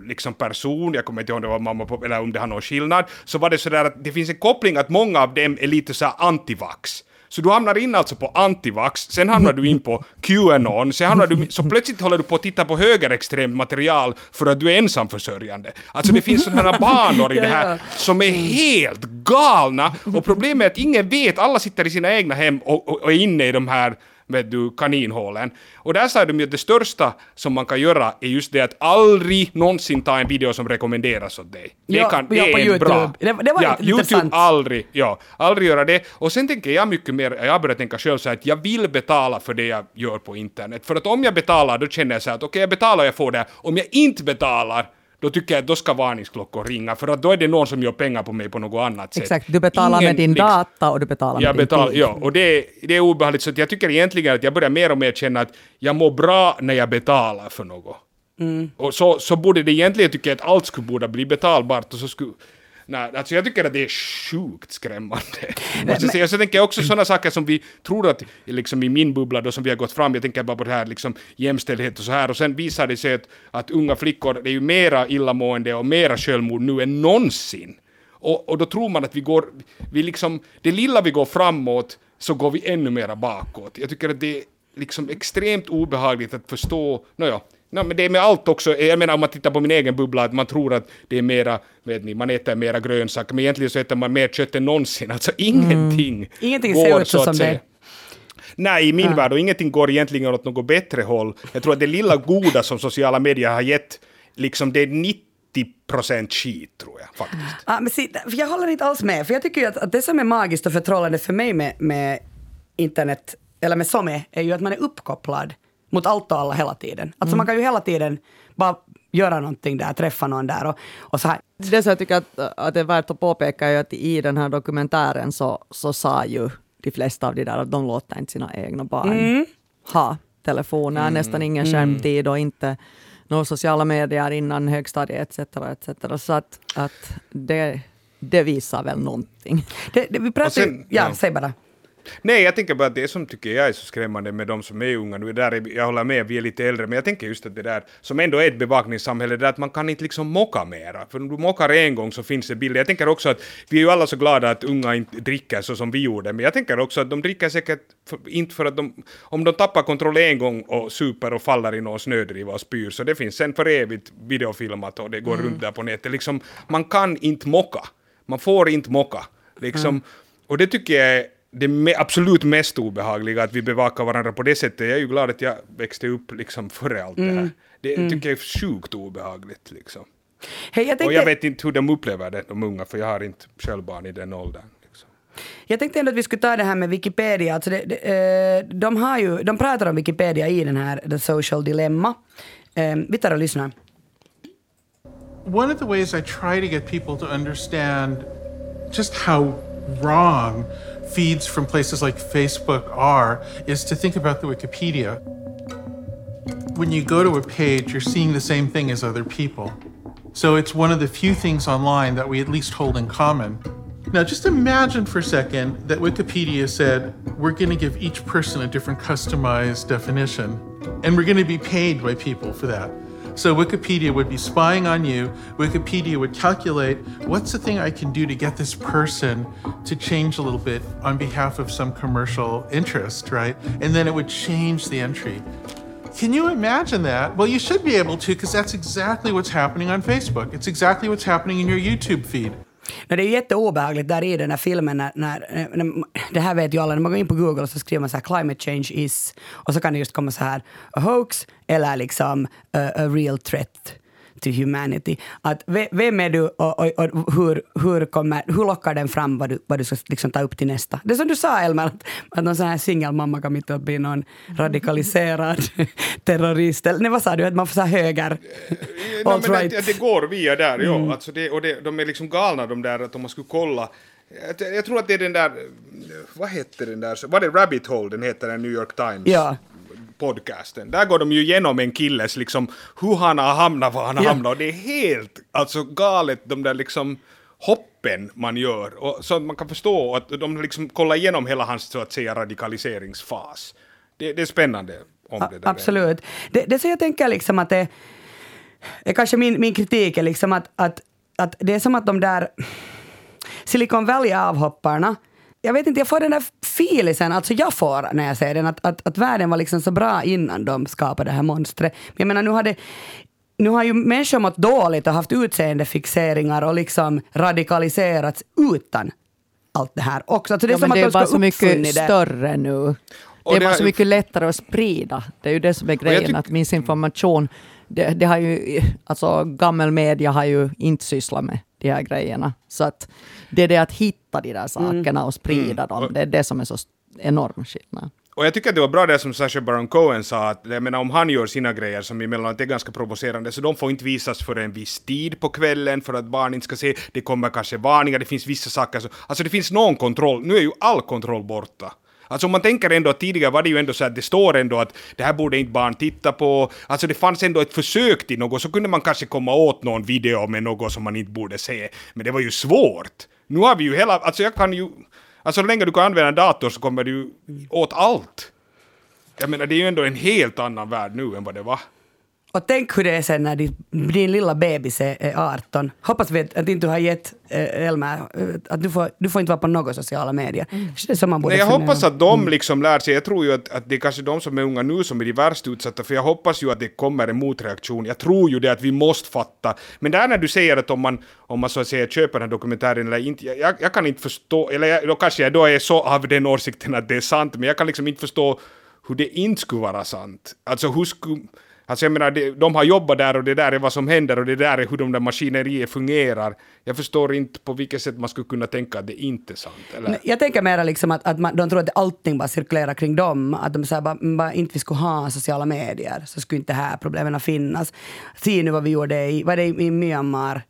liksom person, jag kommer inte ihåg om det var mamma eller om det har någon skillnad, så var det sådär att det finns en koppling att många av dem är lite så antivax. Så du hamnar in alltså på antivax, sen hamnar du in på Qanon, sen hamnar du, så plötsligt håller du på att titta på högerextremt material för att du är ensamförsörjande. Alltså det finns sådana banor i det här som är helt galna och problemet är att ingen vet, alla sitter i sina egna hem och, och, och är inne i de här vet du, kaninhålen. Och där sa de ju att det största som man kan göra är just det att aldrig någonsin ta en video som rekommenderas åt dig. Det, ja, kan, det ja, är YouTube. bra. Det, det var ja, YouTube aldrig, ja, aldrig göra det. Och sen tänker jag mycket mer, jag har börjat tänka själv så här att jag vill betala för det jag gör på internet. För att om jag betalar då känner jag så här att okej, okay, jag betalar och jag får det. Om jag inte betalar då tycker jag att då ska varningsklockor ringa, för att då är det någon som gör pengar på mig på något annat sätt. Exakt, du betalar Ingen, med din liksom, data och du betalar med betal, din tid. Ja, och det, det är obehagligt, så jag tycker egentligen att jag börjar mer och mer känna att jag mår bra när jag betalar för något. Mm. Och så, så borde det egentligen tycka att allt skulle borde bli betalbart och så skulle Nej, alltså jag tycker att det är sjukt skrämmande. Måste säga. Så tänker jag också sådana saker som vi tror att, liksom i min bubbla då som vi har gått fram, jag tänker bara på det här liksom jämställdhet och så här, och sen visar det sig att, att unga flickor, det är ju mera illamående och mera självmord nu än någonsin. Och, och då tror man att vi går, vi liksom, det lilla vi går framåt, så går vi ännu mera bakåt. Jag tycker att det är liksom extremt obehagligt att förstå, nåja, No, men det är med allt också, jag menar om man tittar på min egen bubbla, att man tror att det är mera, vet ni, man äter mera grönsaker, men egentligen så äter man mer kött än någonsin, alltså ingenting mm. Ingenting går, ser ut så som det Nej, i min ja. värld, och ingenting går egentligen åt något bättre håll. Jag tror att det lilla goda som sociala medier har gett, liksom det är 90 procent skit tror jag faktiskt. Ja, men se, jag håller inte alls med, för jag tycker ju att, att det som är magiskt och förtrollande för mig med, med internet, eller med SOME, är ju att man är uppkopplad mot allt och alla hela tiden. Alltså mm. man kan ju hela tiden bara göra någonting där, träffa någon där och, och så här. Det som jag tycker att, att det är värt att påpeka är att i den här dokumentären så, så sa ju de flesta av de där att de låter inte sina egna barn mm. ha telefoner, mm. nästan ingen mm. skärmtid och inte några sociala medier innan högstadiet etc. etc. Så att, att det, det visar väl någonting. Det, det, vi pratar sen, ja, ja, säg bara. Nej, jag tänker bara att det som tycker jag är så skrämmande med de som är unga nu, där är, jag håller med, vi är lite äldre, men jag tänker just att det där, som ändå är ett bevakningssamhälle, det där att man kan inte liksom mocka mera. För om du mockar en gång så finns det bilder. Jag tänker också att vi är ju alla så glada att unga inte dricker så som vi gjorde, men jag tänker också att de dricker säkert för, inte för att de, om de tappar kontroll en gång och super och faller i någon snödriva och spyr, så det finns sen för evigt videofilmat och det går runt där på nätet. Liksom, man kan inte mocka. Man får inte mocka. Liksom, Och det tycker jag är det me- absolut mest obehagliga, att vi bevakar varandra på det sättet. Jag är ju glad att jag växte upp liksom före allt det här. Det tycker jag är sjukt obehagligt. Liksom. Hej, jag, Och tänkte, jag vet inte hur de upplever det, de unga, för jag har inte själv barn i den åldern. Liksom. jag tänkte ändå att vi skulle ta det här med Wikipedia. Alltså det, det, eh, de, har ju, de pratar om Wikipedia i den här The Social Dilemma. Eh, vi tar och lyssnar. One of the ways I try to get people to understand just how wrong feeds from places like Facebook are is to think about the Wikipedia. When you go to a page, you're seeing the same thing as other people. So it's one of the few things online that we at least hold in common. Now, just imagine for a second that Wikipedia said, we're going to give each person a different customized definition, and we're going to be paid by people for that. So Wikipedia would be spying on you. Wikipedia would calculate what's the thing I can do to get this person to change a little bit on behalf of some commercial interest, right? And then it would change the entry. Can you imagine that? Well, you should be able to because that's exactly what's happening on Facebook. It's exactly what's happening in your YouTube feed. Men det är ju jätteobehagligt där i den här filmen när, när, när, det här vet ju alla, när man går in på Google och så skriver man så här climate change is, och så kan det just komma så här a hoax eller liksom a, a real threat to humanity. Att ve- vem är du och, och, och hur, hur, kommer, hur lockar den fram vad du, vad du ska liksom ta upp till nästa? Det som du sa Elmer, att, att någon sån här singelmamma kan mitt uppe bli någon radikaliserad terrorist. Eller nej, vad sa du, att man får här höger? Nej, men Alt-right. det, det går via där, ja. Alltså det, och det, de är liksom galna de där, att om man skulle kolla. Jag, jag tror att det är den där, vad hette den där, var det Rabbit Hole den heter, den New York Times? Ja. Podcasten. Där går de ju igenom en killes liksom hur han har hamnat var han har Ja. hamnat och det är helt alltså galet de där liksom hoppen man gör och så att man kan förstå att de liksom kollar igenom hela hans så att säga radikaliseringsfas. Det, det är spännande om det där. Absolut. Det, det så jag tänker liksom att det är kanske min, min kritik är liksom att, att, att det är som att de där Silicon Valley-avhopparna jag vet inte, jag får den där filisen, alltså jag får när jag ser den, att, att, att världen var liksom så bra innan de skapade det här monstret. Men jag menar, nu har det nu har ju människor mått dåligt och haft utseendefixeringar och liksom radikaliserats utan allt det här också. Alltså det är Ja, som men det är att ju de bara så mycket det. större nu. Och det är bara så mycket lättare att sprida. Det är ju det som är grejen, att missinformation, det, det har ju, alltså gammel media har ju inte sysslat med de här grejerna. Så att det är det att hitta de där sakerna och sprida dem, det är det som är så enorm skillnad. Och jag tycker att det var bra det som Sacha Baron Cohen sa, att jag menar, om han gör sina grejer som emellanåt är ganska provocerande, så de får inte visas för en viss tid på kvällen för att barn inte ska se. Det kommer kanske varningar, det finns vissa saker. Så, alltså det finns någon kontroll. Nu är ju all kontroll borta. Alltså om man tänker ändå att tidigare var det ju ändå så att det står ändå att det här borde inte barn titta på. Alltså det fanns ändå ett försök till något, så kunde man kanske komma åt någon video med något som man inte borde se. Men det var ju svårt. Nu har vi ju hela, alltså jag kan ju, alltså så länge du kan använda en dator så kommer du ju åt allt. Jag menar det är ju ändå en helt annan värld nu än vad det var. Och tänk hur det är sen när din, din lilla bebis är, är 18. Hoppas vi att, att inte du har gett äh, Elmer eh, att du får, du får inte vara på några sociala medier. Är så man borde Nej, jag hoppas att de liksom lär sig, jag tror ju att, att det är kanske de som är unga nu som är de värst utsatta, för jag hoppas ju att det kommer en motreaktion. Jag tror ju det att vi måste fatta. Men där när du säger att om man, om man så att säga köper den här dokumentären eller inte, jag, jag, jag kan inte förstå, eller jag, då kanske jag då är så av den åsikten att det är sant, men jag kan liksom inte förstå hur det inte skulle vara sant. Alltså hur skulle... Alltså jag menar, de har jobbat där och det där är vad som händer och det där är hur de där maskinerier fungerar. Jag förstår inte på vilket sätt man skulle kunna tänka att det inte är sant. Eller? Jag tänker mera liksom att, att man, de tror att allting bara cirkulerar kring dem. Att de säger bara, bara inte vi skulle ha sociala medier så skulle inte det här problemen finnas. Se nu vad vi gjorde i, var det i, i Myanmar.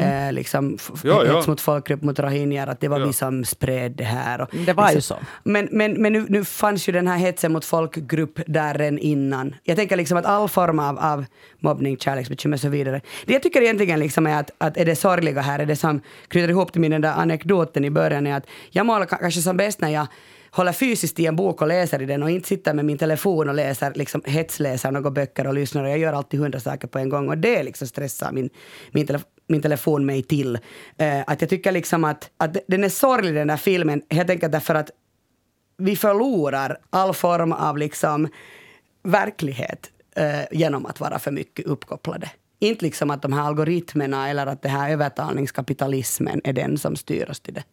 Eh, liksom, Ja, ja. hets mot folkgrupp mot rohingyer, att det var Ja. vi som spred det här. Och, Det var ju så. Men, men, men nu, nu fanns ju den här hetsen mot folkgrupp där än innan. Jag tänker liksom att all form av, av mobbning, kärleksbekymmer och så vidare. Det jag tycker egentligen liksom är att, att är det sorgliga här, är det som knyter ihop till min den där anekdoten i början, är att jag målar ka- kanske som bäst när jag håller fysiskt i en bok och läser i den och inte sitter med min telefon och läser, liksom hetsläser några böcker och lyssnar. Och jag gör alltid hundra saker på en gång och det liksom stressar min, min, tele, min telefon mig till. Eh, att jag tycker liksom att, att den är sorglig den där filmen helt enkelt därför att vi förlorar all form av liksom verklighet eh, genom att vara för mycket uppkopplade. Inte liksom att de här algoritmerna eller att det här övertalningskapitalismen är den som styr oss till det.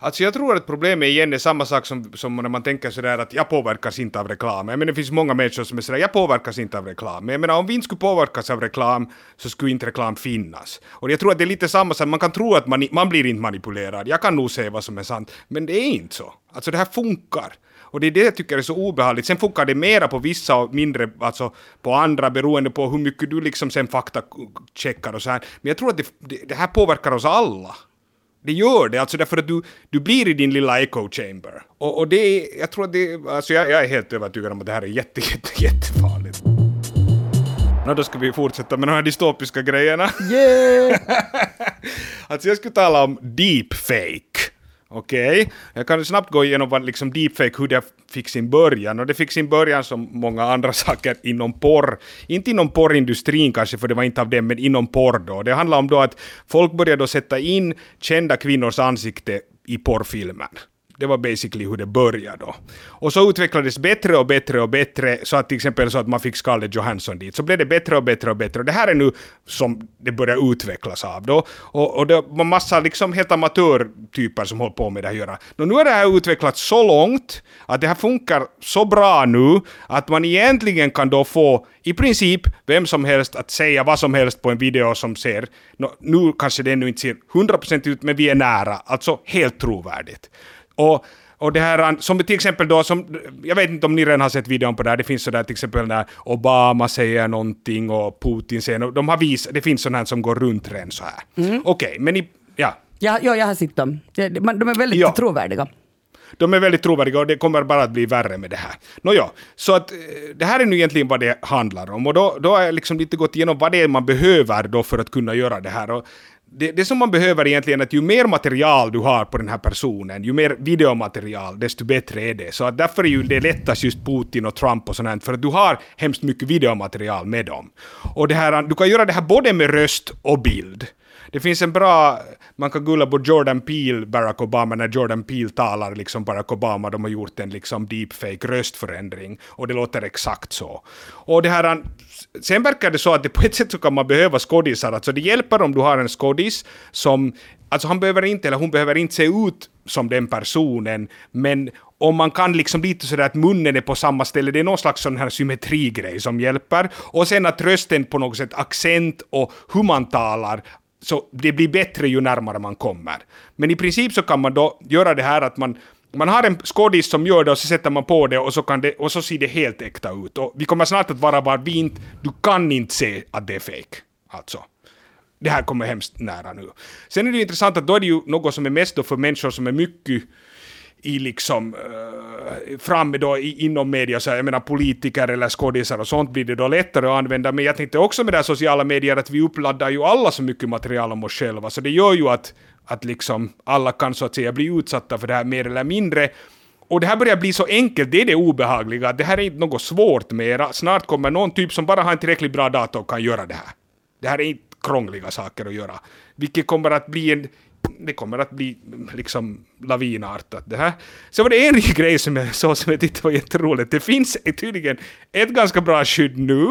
Alltså jag tror att problemet igen är samma sak som, som när man tänker sådär att jag påverkas inte av reklam. Jag menar det finns många människor som är sådär, jag påverkas inte av reklam. Men jag menar om vi inte skulle påverkas av reklam så skulle inte reklam finnas. Och jag tror att det är lite samma sak, man kan tro att man, man blir inte manipulerad. Jag kan nog se vad som är sant, men det är inte så. Alltså det här funkar. Och det är det jag tycker är så obehagligt. Sen funkar det mera på vissa och mindre alltså på andra beroende på hur mycket du liksom sen faktacheckar och så här. Men jag tror att det, det, det här påverkar oss alla. Det gör det, alltså därför att du, du blir i din lilla echo chamber. Och, och det är, jag tror att det, alltså jag, jag är helt övertygad om att det här är jätte, jätte, jättefarligt. Nå, då ska vi fortsätta med de här dystopiska grejerna. Yeah! alltså jag skulle tala om deepfake. Okej, okay. jag kan snabbt gå igenom vad liksom deepfake, hur det fick sin början. Och det fick sin början som många andra saker inom porr. Inte inom porrindustrin kanske, för det var inte av det, men inom porr då. Det handlar om då att folk började då sätta in kända kvinnors ansikte i porrfilmen. Det var basically hur det började då. Och så utvecklades bättre och bättre och bättre, så att till exempel så att man fick Scarlett Johansson dit. Så blev det bättre och bättre och bättre. Och det här är nu som det börjar utvecklas av då. Och, och det var massa liksom helt amatörtyper som håller på med det här göra. Och nu har det här utvecklats så långt att det här funkar så bra nu att man egentligen kan då få i princip vem som helst att säga vad som helst på en video som ser, nu kanske det ännu inte ser 100% ut, men vi är nära, alltså helt trovärdigt. Och, och det här, som till exempel då, som, jag vet inte om ni redan har sett videon på det här, det finns sådär till exempel när Obama säger någonting och Putin säger något, de har visat, det finns sådana som går runt redan så här. Mm. Okej, okay, men i, ja. Ja, ja, jag har sett dem. De är väldigt ja. trovärdiga. De är väldigt trovärdiga och det kommer bara att bli värre med det här. Nåja, så att eh, det här är nu egentligen vad det handlar om och då, då har jag liksom lite gått igenom vad det är man behöver då för att kunna göra det här. Och det, det som man behöver egentligen är att ju mer material du har på den här personen, ju mer videomaterial, desto bättre är det. Så att därför är ju det lättast just Putin och Trump och sånt för att du har hemskt mycket videomaterial med dem. Och det här, du kan göra det här både med röst och bild. Det finns en bra, man kan gulla på Jordan Peele, Barack Obama, när Jordan Peele talar liksom Barack Obama, de har gjort en liksom deepfake röstförändring och det låter exakt så. Och det här, sen verkar det så att det på ett sätt så kan man behöva skådisar, alltså det hjälper om du har en skådis som, alltså han behöver inte, eller hon behöver inte se ut som den personen, men om man kan liksom lite sådär att munnen är på samma ställe, det är någon slags sån här symmetrigrej som hjälper. Och sen att rösten på något sätt, accent och hur man talar, så det blir bättre ju närmare man kommer. Men i princip så kan man då göra det här att man man har en skådis som gör det och så sätter man på det och så, kan det, och så ser det helt äkta ut. Och vi kommer snart att vara var vi inte, du kan inte se att det är fake. Alltså. Det här kommer hemskt nära nu. Sen är det ju intressant att då är det ju något som är mest då för människor som är mycket i liksom eh, uh, framme då i, inom media, så jag menar politiker eller skådisar och sånt blir det då lättare att använda, men jag tänkte också med det här sociala medier att vi uppladdar ju alla så mycket material om oss själva, så det gör ju att, att liksom alla kan så att säga bli utsatta för det här mer eller mindre. Och det här börjar bli så enkelt, det är det obehagliga, det här är inte något svårt mera, snart kommer någon typ som bara har en tillräckligt bra dator och kan göra det här. Det här är inte krångliga saker att göra, vilket kommer att bli en det kommer att bli liksom lavinartat det här. Så var det en grej som jag såg som jag tyckte var jätteroligt. Det finns tydligen ett ganska bra skydd nu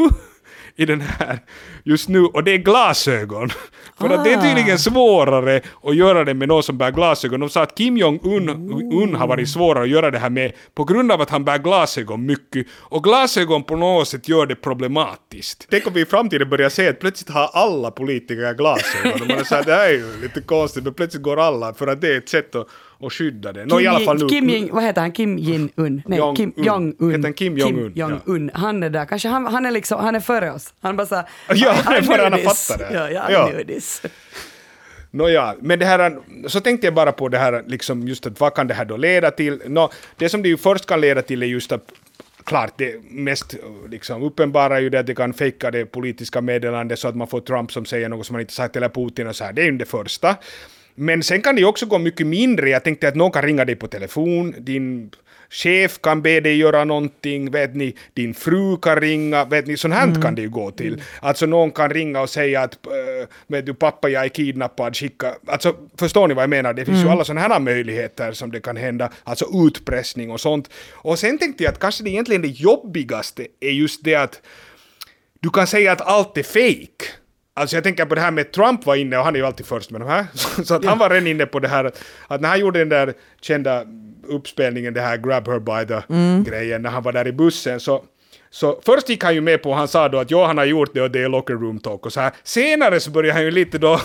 i den här just nu och det är glasögon. För att det är tydligen ah. svårare att göra det med någon som bär glasögon. De sa att Kim Jong-Un Un har varit svårare att göra det här med på grund av att han bär glasögon mycket. Och glasögon på något sätt gör det problematiskt. Tänk om vi i framtiden börjar se att plötsligt har alla politiker glasögon. Och man säger det här är ju lite konstigt men plötsligt går alla för att det är ett sätt att och skydda det. Kim, i alla fall nu, Kim Jin, vad heter han? Kim Jin-Un? Nej, Jong Kim Jong-Un. Heter han Kim Jong-Un? Kim Jong-Un. Ja. Han är där. Kanske han, han är liksom, han är före oss. Han bara såhär, Ja, han är före han har fattat det. Ja, ja, ja. this. Nåja, men det här, så tänkte jag bara på det här, liksom just att vad kan det här då leda till? Nå, det som det ju först kan leda till är just att klart, det mest liksom, uppenbara är ju det att det kan fejka det politiska meddelandet så att man får Trump som säger något som man inte sagt, eller Putin och så här. Det är ju det första. Men sen kan det ju också gå mycket mindre. Jag tänkte att någon kan ringa dig på telefon, din chef kan be dig göra någonting, vet ni, din fru kan ringa, vet ni, sånt här kan det ju gå till. Alltså någon kan ringa och säga att, äh, vet du, pappa jag är kidnappad, skicka, alltså förstår ni vad jag menar? Det finns ju alla sådana här möjligheter som det kan hända, alltså utpressning och sånt. Och sen tänkte jag att kanske det egentligen det jobbigaste är just det att du kan säga att allt är fake. Alltså jag tänker på det här med Trump var inne, och han är ju alltid först med de här, så att han var redan inne på det här att när han gjorde den där kända uppspelningen, det här Grab her by the grejen, när han var där i bussen, så så först gick han ju med på, han sa då att ja, han har gjort det och det är locker room talk och så här. Senare så började han ju lite då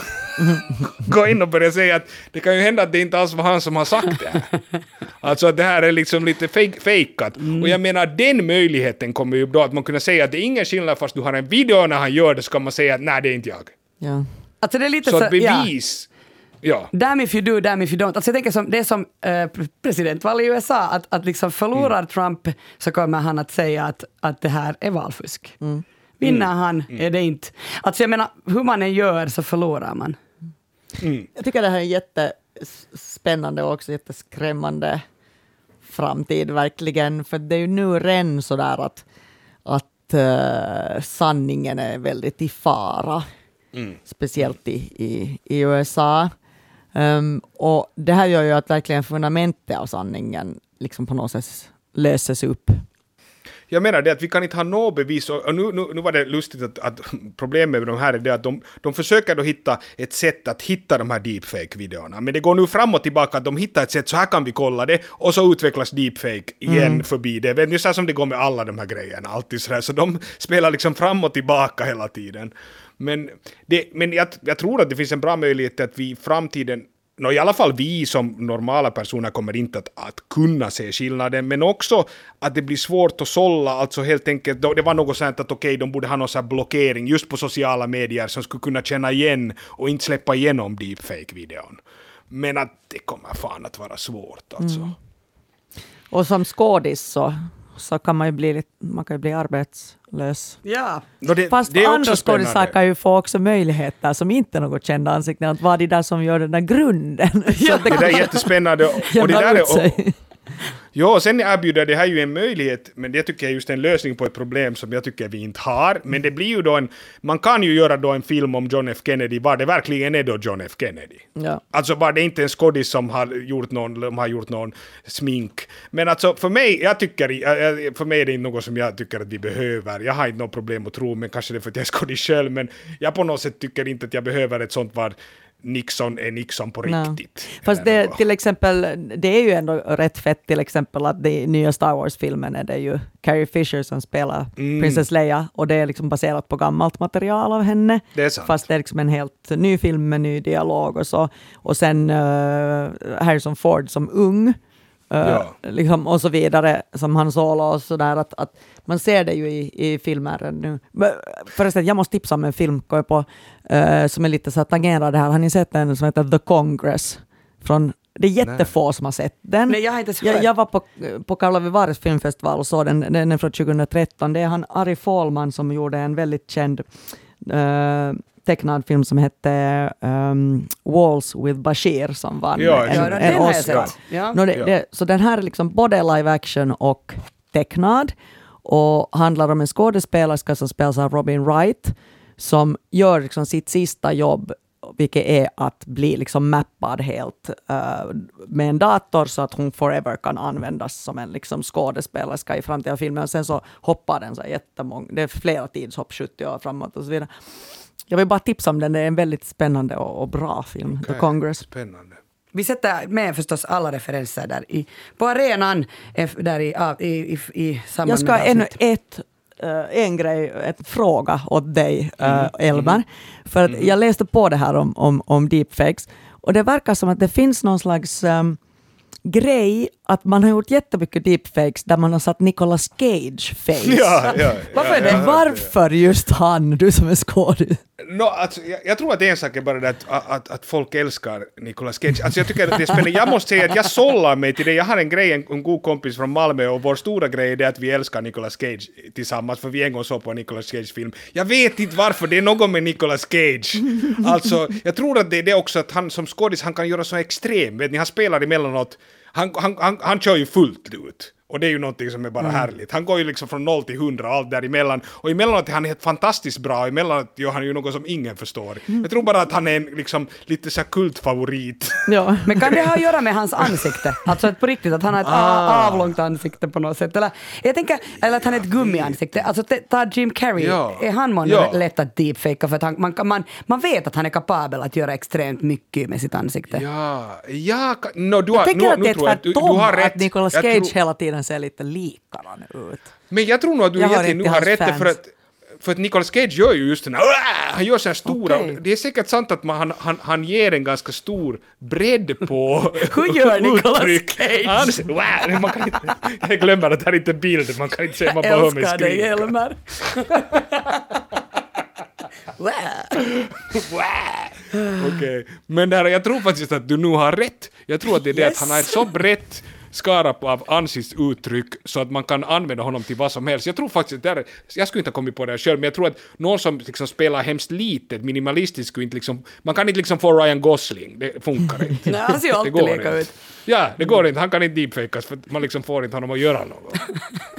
gå in och börja säga att det kan ju hända att det inte alls var han som har sagt det här. Alltså att det här är liksom lite fake, fejkat. Och jag menar den möjligheten kommer ju då att man kunna säga att det är ingen skillnad fast du har en video när han gör det så kan man säga att nej det är inte jag. Ja. Alltså det är lite Så så, att bevis, ja. Damn if you do, damn if you don't. Alltså jag tänker som, det är som eh, pre- presidentval i USA, att, att liksom förlorar Mm. Trump så kommer han att säga att, att det här är valfusk. Vinner Mm. han är det inte. Alltså jag menar, hur man än gör så förlorar man. Jag tycker det här är jättespännande och också jätteskrämmande framtid verkligen, för det är ju nu redan sådär att, att eh, sanningen är väldigt i fara, speciellt i, i, i USA. Ehm, och det här gör ju att verkligen fundamentet av sanningen liksom på något sätt löses upp. Jag menar det att vi kan inte ha något bevis, och nu, nu, nu var det lustigt att, att problemet med de här är det att de, de försöker då hitta ett sätt att hitta de här deepfake-videorna, men det går nu fram och tillbaka att de hittar ett sätt, så här kan vi kolla det, och så utvecklas deepfake igen förbi det. Vet ni, så här som det går med alla de här grejerna, alltid sådär, så de spelar liksom fram och tillbaka hela tiden. Men, det, men jag, jag tror att det finns en bra möjlighet att vi i framtiden no, I alla fall vi som normala personer kommer inte att, att kunna se skillnaden, men också att det blir svårt att sålla, alltså helt enkelt, det var något sånt att okej, de borde ha någon sån här blockering just på sociala medier som skulle kunna känna igen och inte släppa igenom deepfake-videon. Men att det kommer fan att vara svårt alltså. Mm. Och som skådis så, så kan man ju bli, lite, man kan ju bli arbetslös. Ja. Nå, det, Fast det andra skådisar kan ju få också möjligheter som inte är något kända ansikten, att vara de där som gör den där grunden. Så att Det där är jättespännande. Och, och det där är, sig. Ja, och sen erbjuder det här ju en möjlighet, men det tycker jag är just en lösning på ett problem som jag tycker vi inte har. Men det blir ju då en, man kan ju göra då en film om John F Kennedy, var det verkligen är då John F Kennedy. Ja. Alltså var det inte en skådis som har gjort någon, de har gjort någon smink. Men alltså för mig, jag tycker, jag- jag- för mig är det inte något som jag tycker att vi behöver. Jag har inte något problem att tro, men kanske det är för att jag är skådis själv, men jag på något sätt tycker inte att jag behöver ett sånt var Nixon är Nixon på riktigt. Fast Eller det, till exempel, det är ju ändå rätt fett till exempel att i nya Star Wars-filmen är det ju Carrie Fisher som spelar Mm. Princess Leia och det är liksom baserat på gammalt material av henne. Det är sant. Fast det är liksom en helt ny film med ny dialog och så. Och sen eh, Harrison Ford som ung. Eh, Ja. liksom, och så vidare, som Han Solo och sådär. Att, att man ser det ju i, i filmer nu. Men, Förresten, jag måste tipsa om en film jag på, eh, som är lite så här tangerar det här. Har ni sett den som heter The Congress? Från, det är jättefå som har sett den. Nej, jag har inte jag, jag var på, på Karlovy Vivares filmfestival och såg den, den är från 2013. Det är han Ari Folman som gjorde en väldigt känd eh, tecknad film som hette ehm, Walls with Bashir som vann Ja, en, ja, en jag Oscar. Ja. Nå, det, det, så den här är liksom både live action och tecknad och handlar om en skådespelerska som spelas av Robin Wright som gör liksom sitt sista jobb vilket är att bli liksom mappad helt eh, med en dator så att hon forever kan användas som en liksom skådespelerska i framtida filmer. Och sen så hoppar den så jättemånga, det är flera tidshopp, 70 år framåt och så vidare. Jag vill bara tipsa om den, det är en väldigt spännande och, och bra film, The Okej, Congress. Spännande. Vi sätter med förstås alla referenser där i, på arenan eh, där i, i, i, i samband Jag ska med ännu ett, eh, en grej, ett fråga åt dig, uh, Mm. Elmer. För att jag läste på det här om, om, om deepfakes och det verkar som att det finns någon slags ehm, grej att man har gjort jättemycket deepfakes där man har satt Nicolas Cage face. Ja, ja, Varför ja, ja. Varför just han, du som är skådis? No, alltså, jag, jag tror att en sak är bara det att, att, att folk älskar Nicolas Cage. Alltså, jag tycker att det är spännande. Jag måste säga att jag sållar mig till det. Jag har en grej, en, en god kompis från Malmö och vår stora grej är det att vi älskar Nicolas Cage tillsammans för vi en gång såg på en Nicolas Cage-film. Jag vet inte varför, det är något med Nicolas Cage. Alltså, jag tror att det är det också att han som skådis, han kan göra så extrem. Vet ni, han spelar emellanåt, han, han, han, han kör ju fullt ut. Och det är ju någonting som är bara härligt. Han går ju liksom från noll till hundra och allt däremellan. Och emellanåt är han helt fantastiskt bra, och emellanåt gör han ju något som ingen förstår. Jag tror bara att han är en liksom lite så kultfavorit. Ja. Men kan det ha att göra med hans ansikte? Alltså att på riktigt, att han har ett Ah. avlångt ansikte på något sätt. Eller, jag tänker, eller att han är ett gummiansikte. Alltså ta Jim Carrey, Ja. är han månne Ja. lätt att deepfakea? För att han, man, man, man vet att han är kapabel att göra extremt mycket med sitt ansikte. Ja, ja, no, du har, Jag tänker nu, att det är tvärtom, att Nicolas Cage hela tiden ser lite likadan ut. Men jag tror nog att du Jag egentligen nu har rätt för att för att Nicolas Cage gör ju just den här, han gör så här stora, Okej. det är säkert sant att man, han, han, han ger en ganska stor bredd på Hur gör Nicolas. Cage? Han, wow, man kan inte, jag glömmer att det här är inte bild, man kan inte säga, man bara hör mig Älskar dig, skrika. Elmer. Okej, men där, jag tror faktiskt att du nu har rätt. Jag tror att det är det att Yes. han har ett så brett skara av ansiktsuttryck så att man kan använda honom till vad som helst. Jag tror faktiskt att där, jag skulle inte ha kommit på det själv, men jag tror att någon som liksom spelar hemskt litet, minimalistiskt, skulle inte liksom, man kan inte liksom få Ryan Gosling, det funkar inte. Nej, han ser ju Det alltid lika ut. Ja, det går inte, han kan inte deepfakas för man liksom får inte honom att göra något.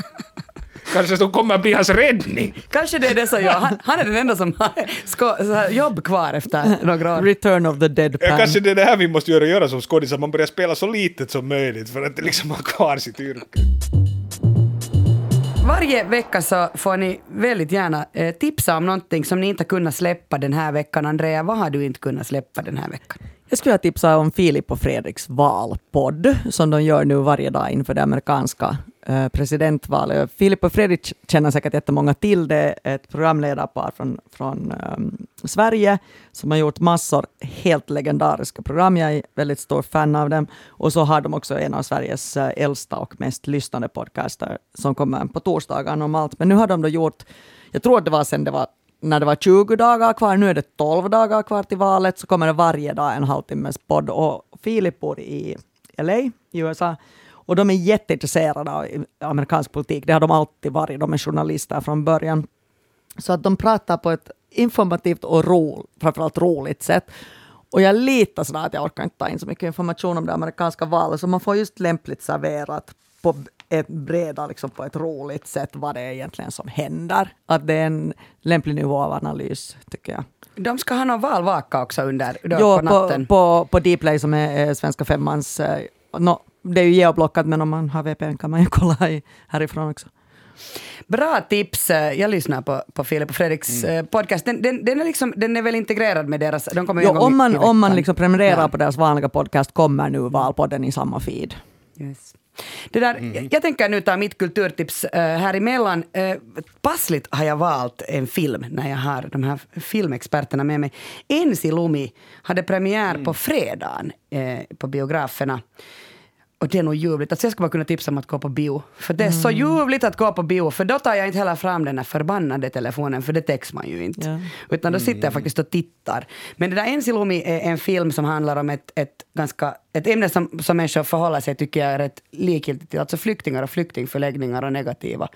Kanske så kommer att bli hans räddning. Kanske det är det som gör. Han, han är den enda som har sko- så här jobb kvar efter några år. Return of the deadpan. Ja, kanske det är det här vi måste göra, göra som skådisar, man börjar spela så litet som möjligt för att liksom ha kvar sitt yrke. Varje vecka så får ni väldigt gärna eh, tipsa om någonting som ni inte har kunnat släppa den här veckan. Andrea, vad har du inte kunnat släppa den här veckan? Jag skulle vilja tipsa om Filip och Fredriks valpodd, som de gör nu varje dag inför det amerikanska eh, presidentvalet. Filip och Fredrik känner säkert jättemånga till det, ett programledarpar från, från ehm, Sverige, som har gjort massor helt legendariska program. Jag är väldigt stor fan av dem. Och så har de också en av Sveriges eh, äldsta och mest lyssnade podcaster, som kommer på torsdagar normalt. Men nu har de då gjort, jag tror att det var sen det var när det var 20 dagar kvar, nu är det 12 dagar kvar till valet, så kommer det varje dag en halvtimmes podd. Och Filip bor i LA, i USA, och de är jätteintresserade av amerikansk politik. Det har de alltid varit, de är journalister från början. Så att de pratar på ett informativt och ro, framförallt roligt sätt. Och jag litar sådär att jag orkar inte ta in så mycket information om det amerikanska valet, så man får just lämpligt serverat på ett breda, liksom på ett roligt sätt, vad det är egentligen som händer. Att det är en lämplig nivå av analys, tycker jag. De ska ha någon valvaka också under då, Jo, på natten. på, på Dplay som är eh, Svenska Femmans... Eh, no, det är ju geoblockat, men om man har VPN kan man ju kolla i, härifrån också. Bra tips. Eh, Jag lyssnar på, på Filip och Fredriks Mm. eh, podcast. Den, den, den, är liksom, den är väl integrerad med deras... De kommer Jo, om man, om man liksom prenumererar Ja. på deras vanliga podcast kommer nu valpodden i samma feed. Yes. Det där, Mm. jag, tänker nu ta mitt kulturtips här emellan. Uh, passligt har jag valt en film när jag har de här filmexperterna med mig. Ensi Lumi hade premiär Mm. på fredagen eh, på biograferna. Och det är nog ljuvligt. Alltså jag skulle bara kunna tipsa om att gå på bio. För det är så ljuvligt att gå på bio. För då tar jag inte heller fram den här förbannade telefonen, för det täcks man ju inte. Ja. Utan då sitter jag faktiskt och tittar. Men det där Ensilumi är en film som handlar om ett, ett, ganska, ett ämne som, som människor förhåller sig, tycker jag, är rätt likgiltigt till. Alltså flyktingar och flyktingförläggningar och negativa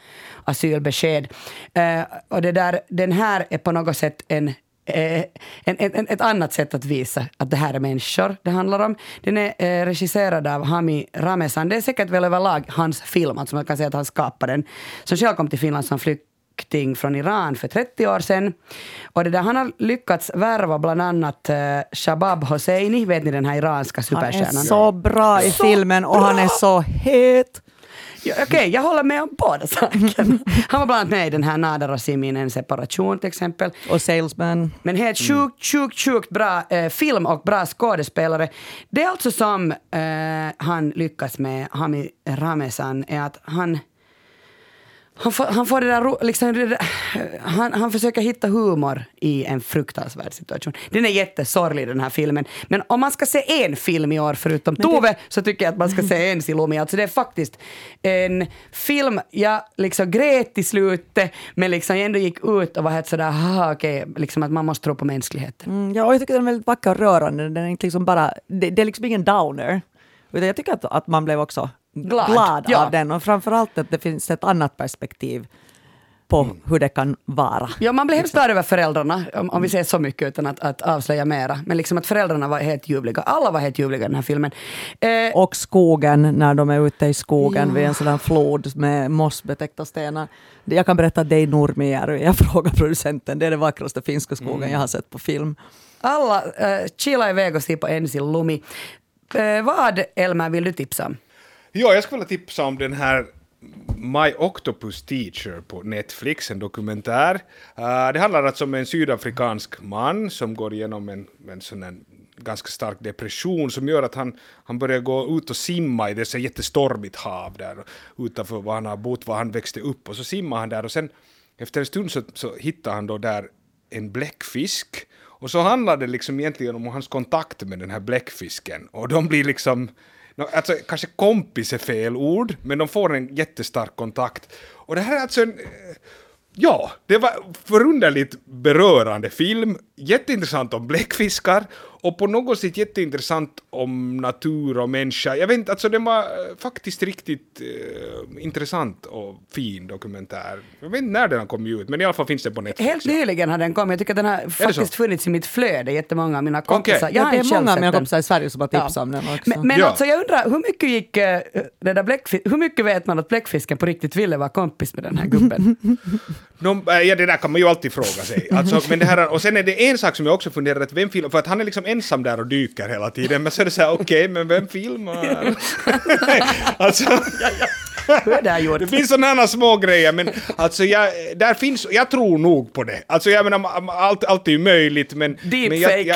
asylbesked. Eh, och det där, den här är på något sätt en Eh, en, en, ett annat sätt att visa att det här är människor det handlar om. Den är eh, regisserad av Hami Ramesan. Det är säkert väl överlag hans film, alltså man kan säga att han skapade den. Som själv kom till Finland som flykting från Iran för 30 år sedan. Och det där, han har lyckats värva bland annat eh, Shabab Hosseini, vet ni den här iranska Han är superstjärnan? så bra i Så filmen och han är så het. Okej, jag håller med om båda sakerna. Han var bland annat med i den här Nadar och Simin, en separation till exempel. Och Salesman. Men helt sjukt, sjukt, sjukt bra eh, film och bra skådespelare. Det är alltså som eh, han lyckas med, Hami Ramesan, är att han Han får, han får det där, liksom, det där han, han försöker hitta humor i en fruktansvärd situation. Den är jättesorglig den här filmen. Men om man ska se en film i år förutom Tove så tycker jag att man ska se en Silumi. Alltså det är faktiskt en film, jag liksom grät i slutet men liksom ändå gick ut och var helt sådär, haha okej, liksom att man måste tro på mänskligheten. Mm, ja, och jag tycker den är väldigt vacker och rörande. Den är liksom bara, det, det är liksom ingen downer. Utan jag tycker att, att man blev också Glad, glad, ja. av den och framförallt att det finns ett annat perspektiv på Mm. hur det kan vara. Ja, man blev hemskt glad över föräldrarna, om, om vi säger så mycket utan att, att avslöja mera. Men liksom att föräldrarna var helt ljuvliga. Alla var helt ljuvliga i den här filmen. Eh, Och skogen, när de är ute i skogen vid en här flod med mossbetäckta stenar. Jag kan berätta att det är i Nurmijärvi. Jag frågar producenten, det är den vackraste finska skogen jag har sett på film. alla eh, chilla iväg och se på Ensi Lumi. Eh, vad, Elmer, vill du tipsa om? Ja, jag skulle vilja tipsa om den här My Octopus Teacher på Netflix, en dokumentär. Uh, det handlar alltså om en sydafrikansk man som går igenom en, en sån här ganska stark depression som gör att han, han börjar gå ut och simma i det så jättestormigt hav där utanför var han har bott, var han växte upp. Och så simmar han där och sen efter en stund så, så hittar han då där en bläckfisk. Och så handlar det liksom egentligen om hans kontakt med den här bläckfisken. Och de blir liksom No, alltså, kanske kompis är fel ord, men de får en jättestark kontakt. Och det här är alltså en... Eh, ja, det var förunderligt berörande film. Jätteintressant om bläckfiskar och på något sätt jätteintressant om natur och människa. Jag vet inte, alltså den var eh, faktiskt riktigt eh, intressant och fin dokumentär. Jag vet inte när den har kommit ut, men i alla fall finns den på Netflix. Helt nyligen har den kommit. Jag tycker att den har faktiskt så? funnits i mitt flöde, jättemånga av mina kompisar. Jag Ja, det är många av mina kompisar i Sverige som har tipsat om den också. Men, men Ja. alltså jag undrar, hur mycket gick eh, det där bläckfi- hur mycket vet man att bläckfisken på riktigt ville vara kompis med den här gubben? No, äh, ja, det där kan man ju alltid fråga sig. Alltså, men det här, och sen är det en sak som jag också funderar att vem filmar, för att han är liksom ensam där och dyker hela tiden, men så är det så här, okej, men vem filmar? alltså, det det finns sådana små grejer, men alltså jag, där finns, jag tror nog på det. Alltså jag menar, allt, allt är ju möjligt, men... Deepfake.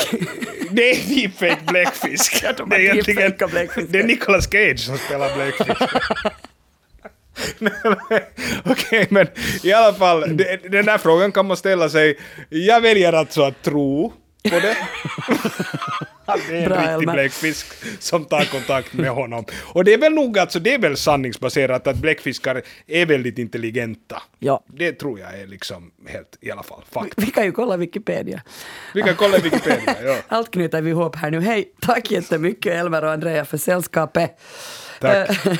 det är deepfake bläckfisk. de det är egentligen, det är Nicolas Cage som spelar bläckfisk. Okej, men i alla fall, den där frågan kan man ställa sig. Jag väljer alltså att tro på det. Det är en Bra, riktig Elmer. bläckfisk som tar kontakt med honom. Och det är väl nog alltså, det är väl sanningsbaserat att bläckfiskar är väldigt intelligenta. Ja. Det tror jag är liksom helt, i alla fall, fakta. Vi kan ju kolla Wikipedia. Vi kan kolla Wikipedia, ja. Allt knyter vi ihop här nu. Hej, tack jättemycket Elmer och Andrea för sällskapet. Tack. Eh,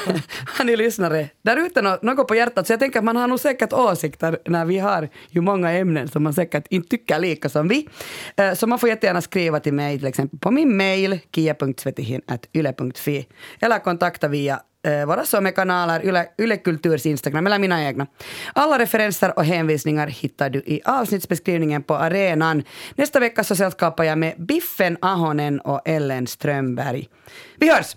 har ni lyssnare där ute något på hjärtat? Så jag tänker att man har nog säkert åsikter när vi har ju många ämnen som man säkert inte tycker lika som vi. Eh, så man får jättegärna skriva till mig till exempel på min mail kia.svetihin.yle.fi eller kontakta via eh, våra sommarkanaler, Yle, Yle Kulturs Instagram eller mina egna. Alla referenser och hänvisningar hittar du i avsnittsbeskrivningen på arenan. Nästa vecka så sällskapar jag med Biffen Ahonen och Ellen Strömberg. Vi hörs!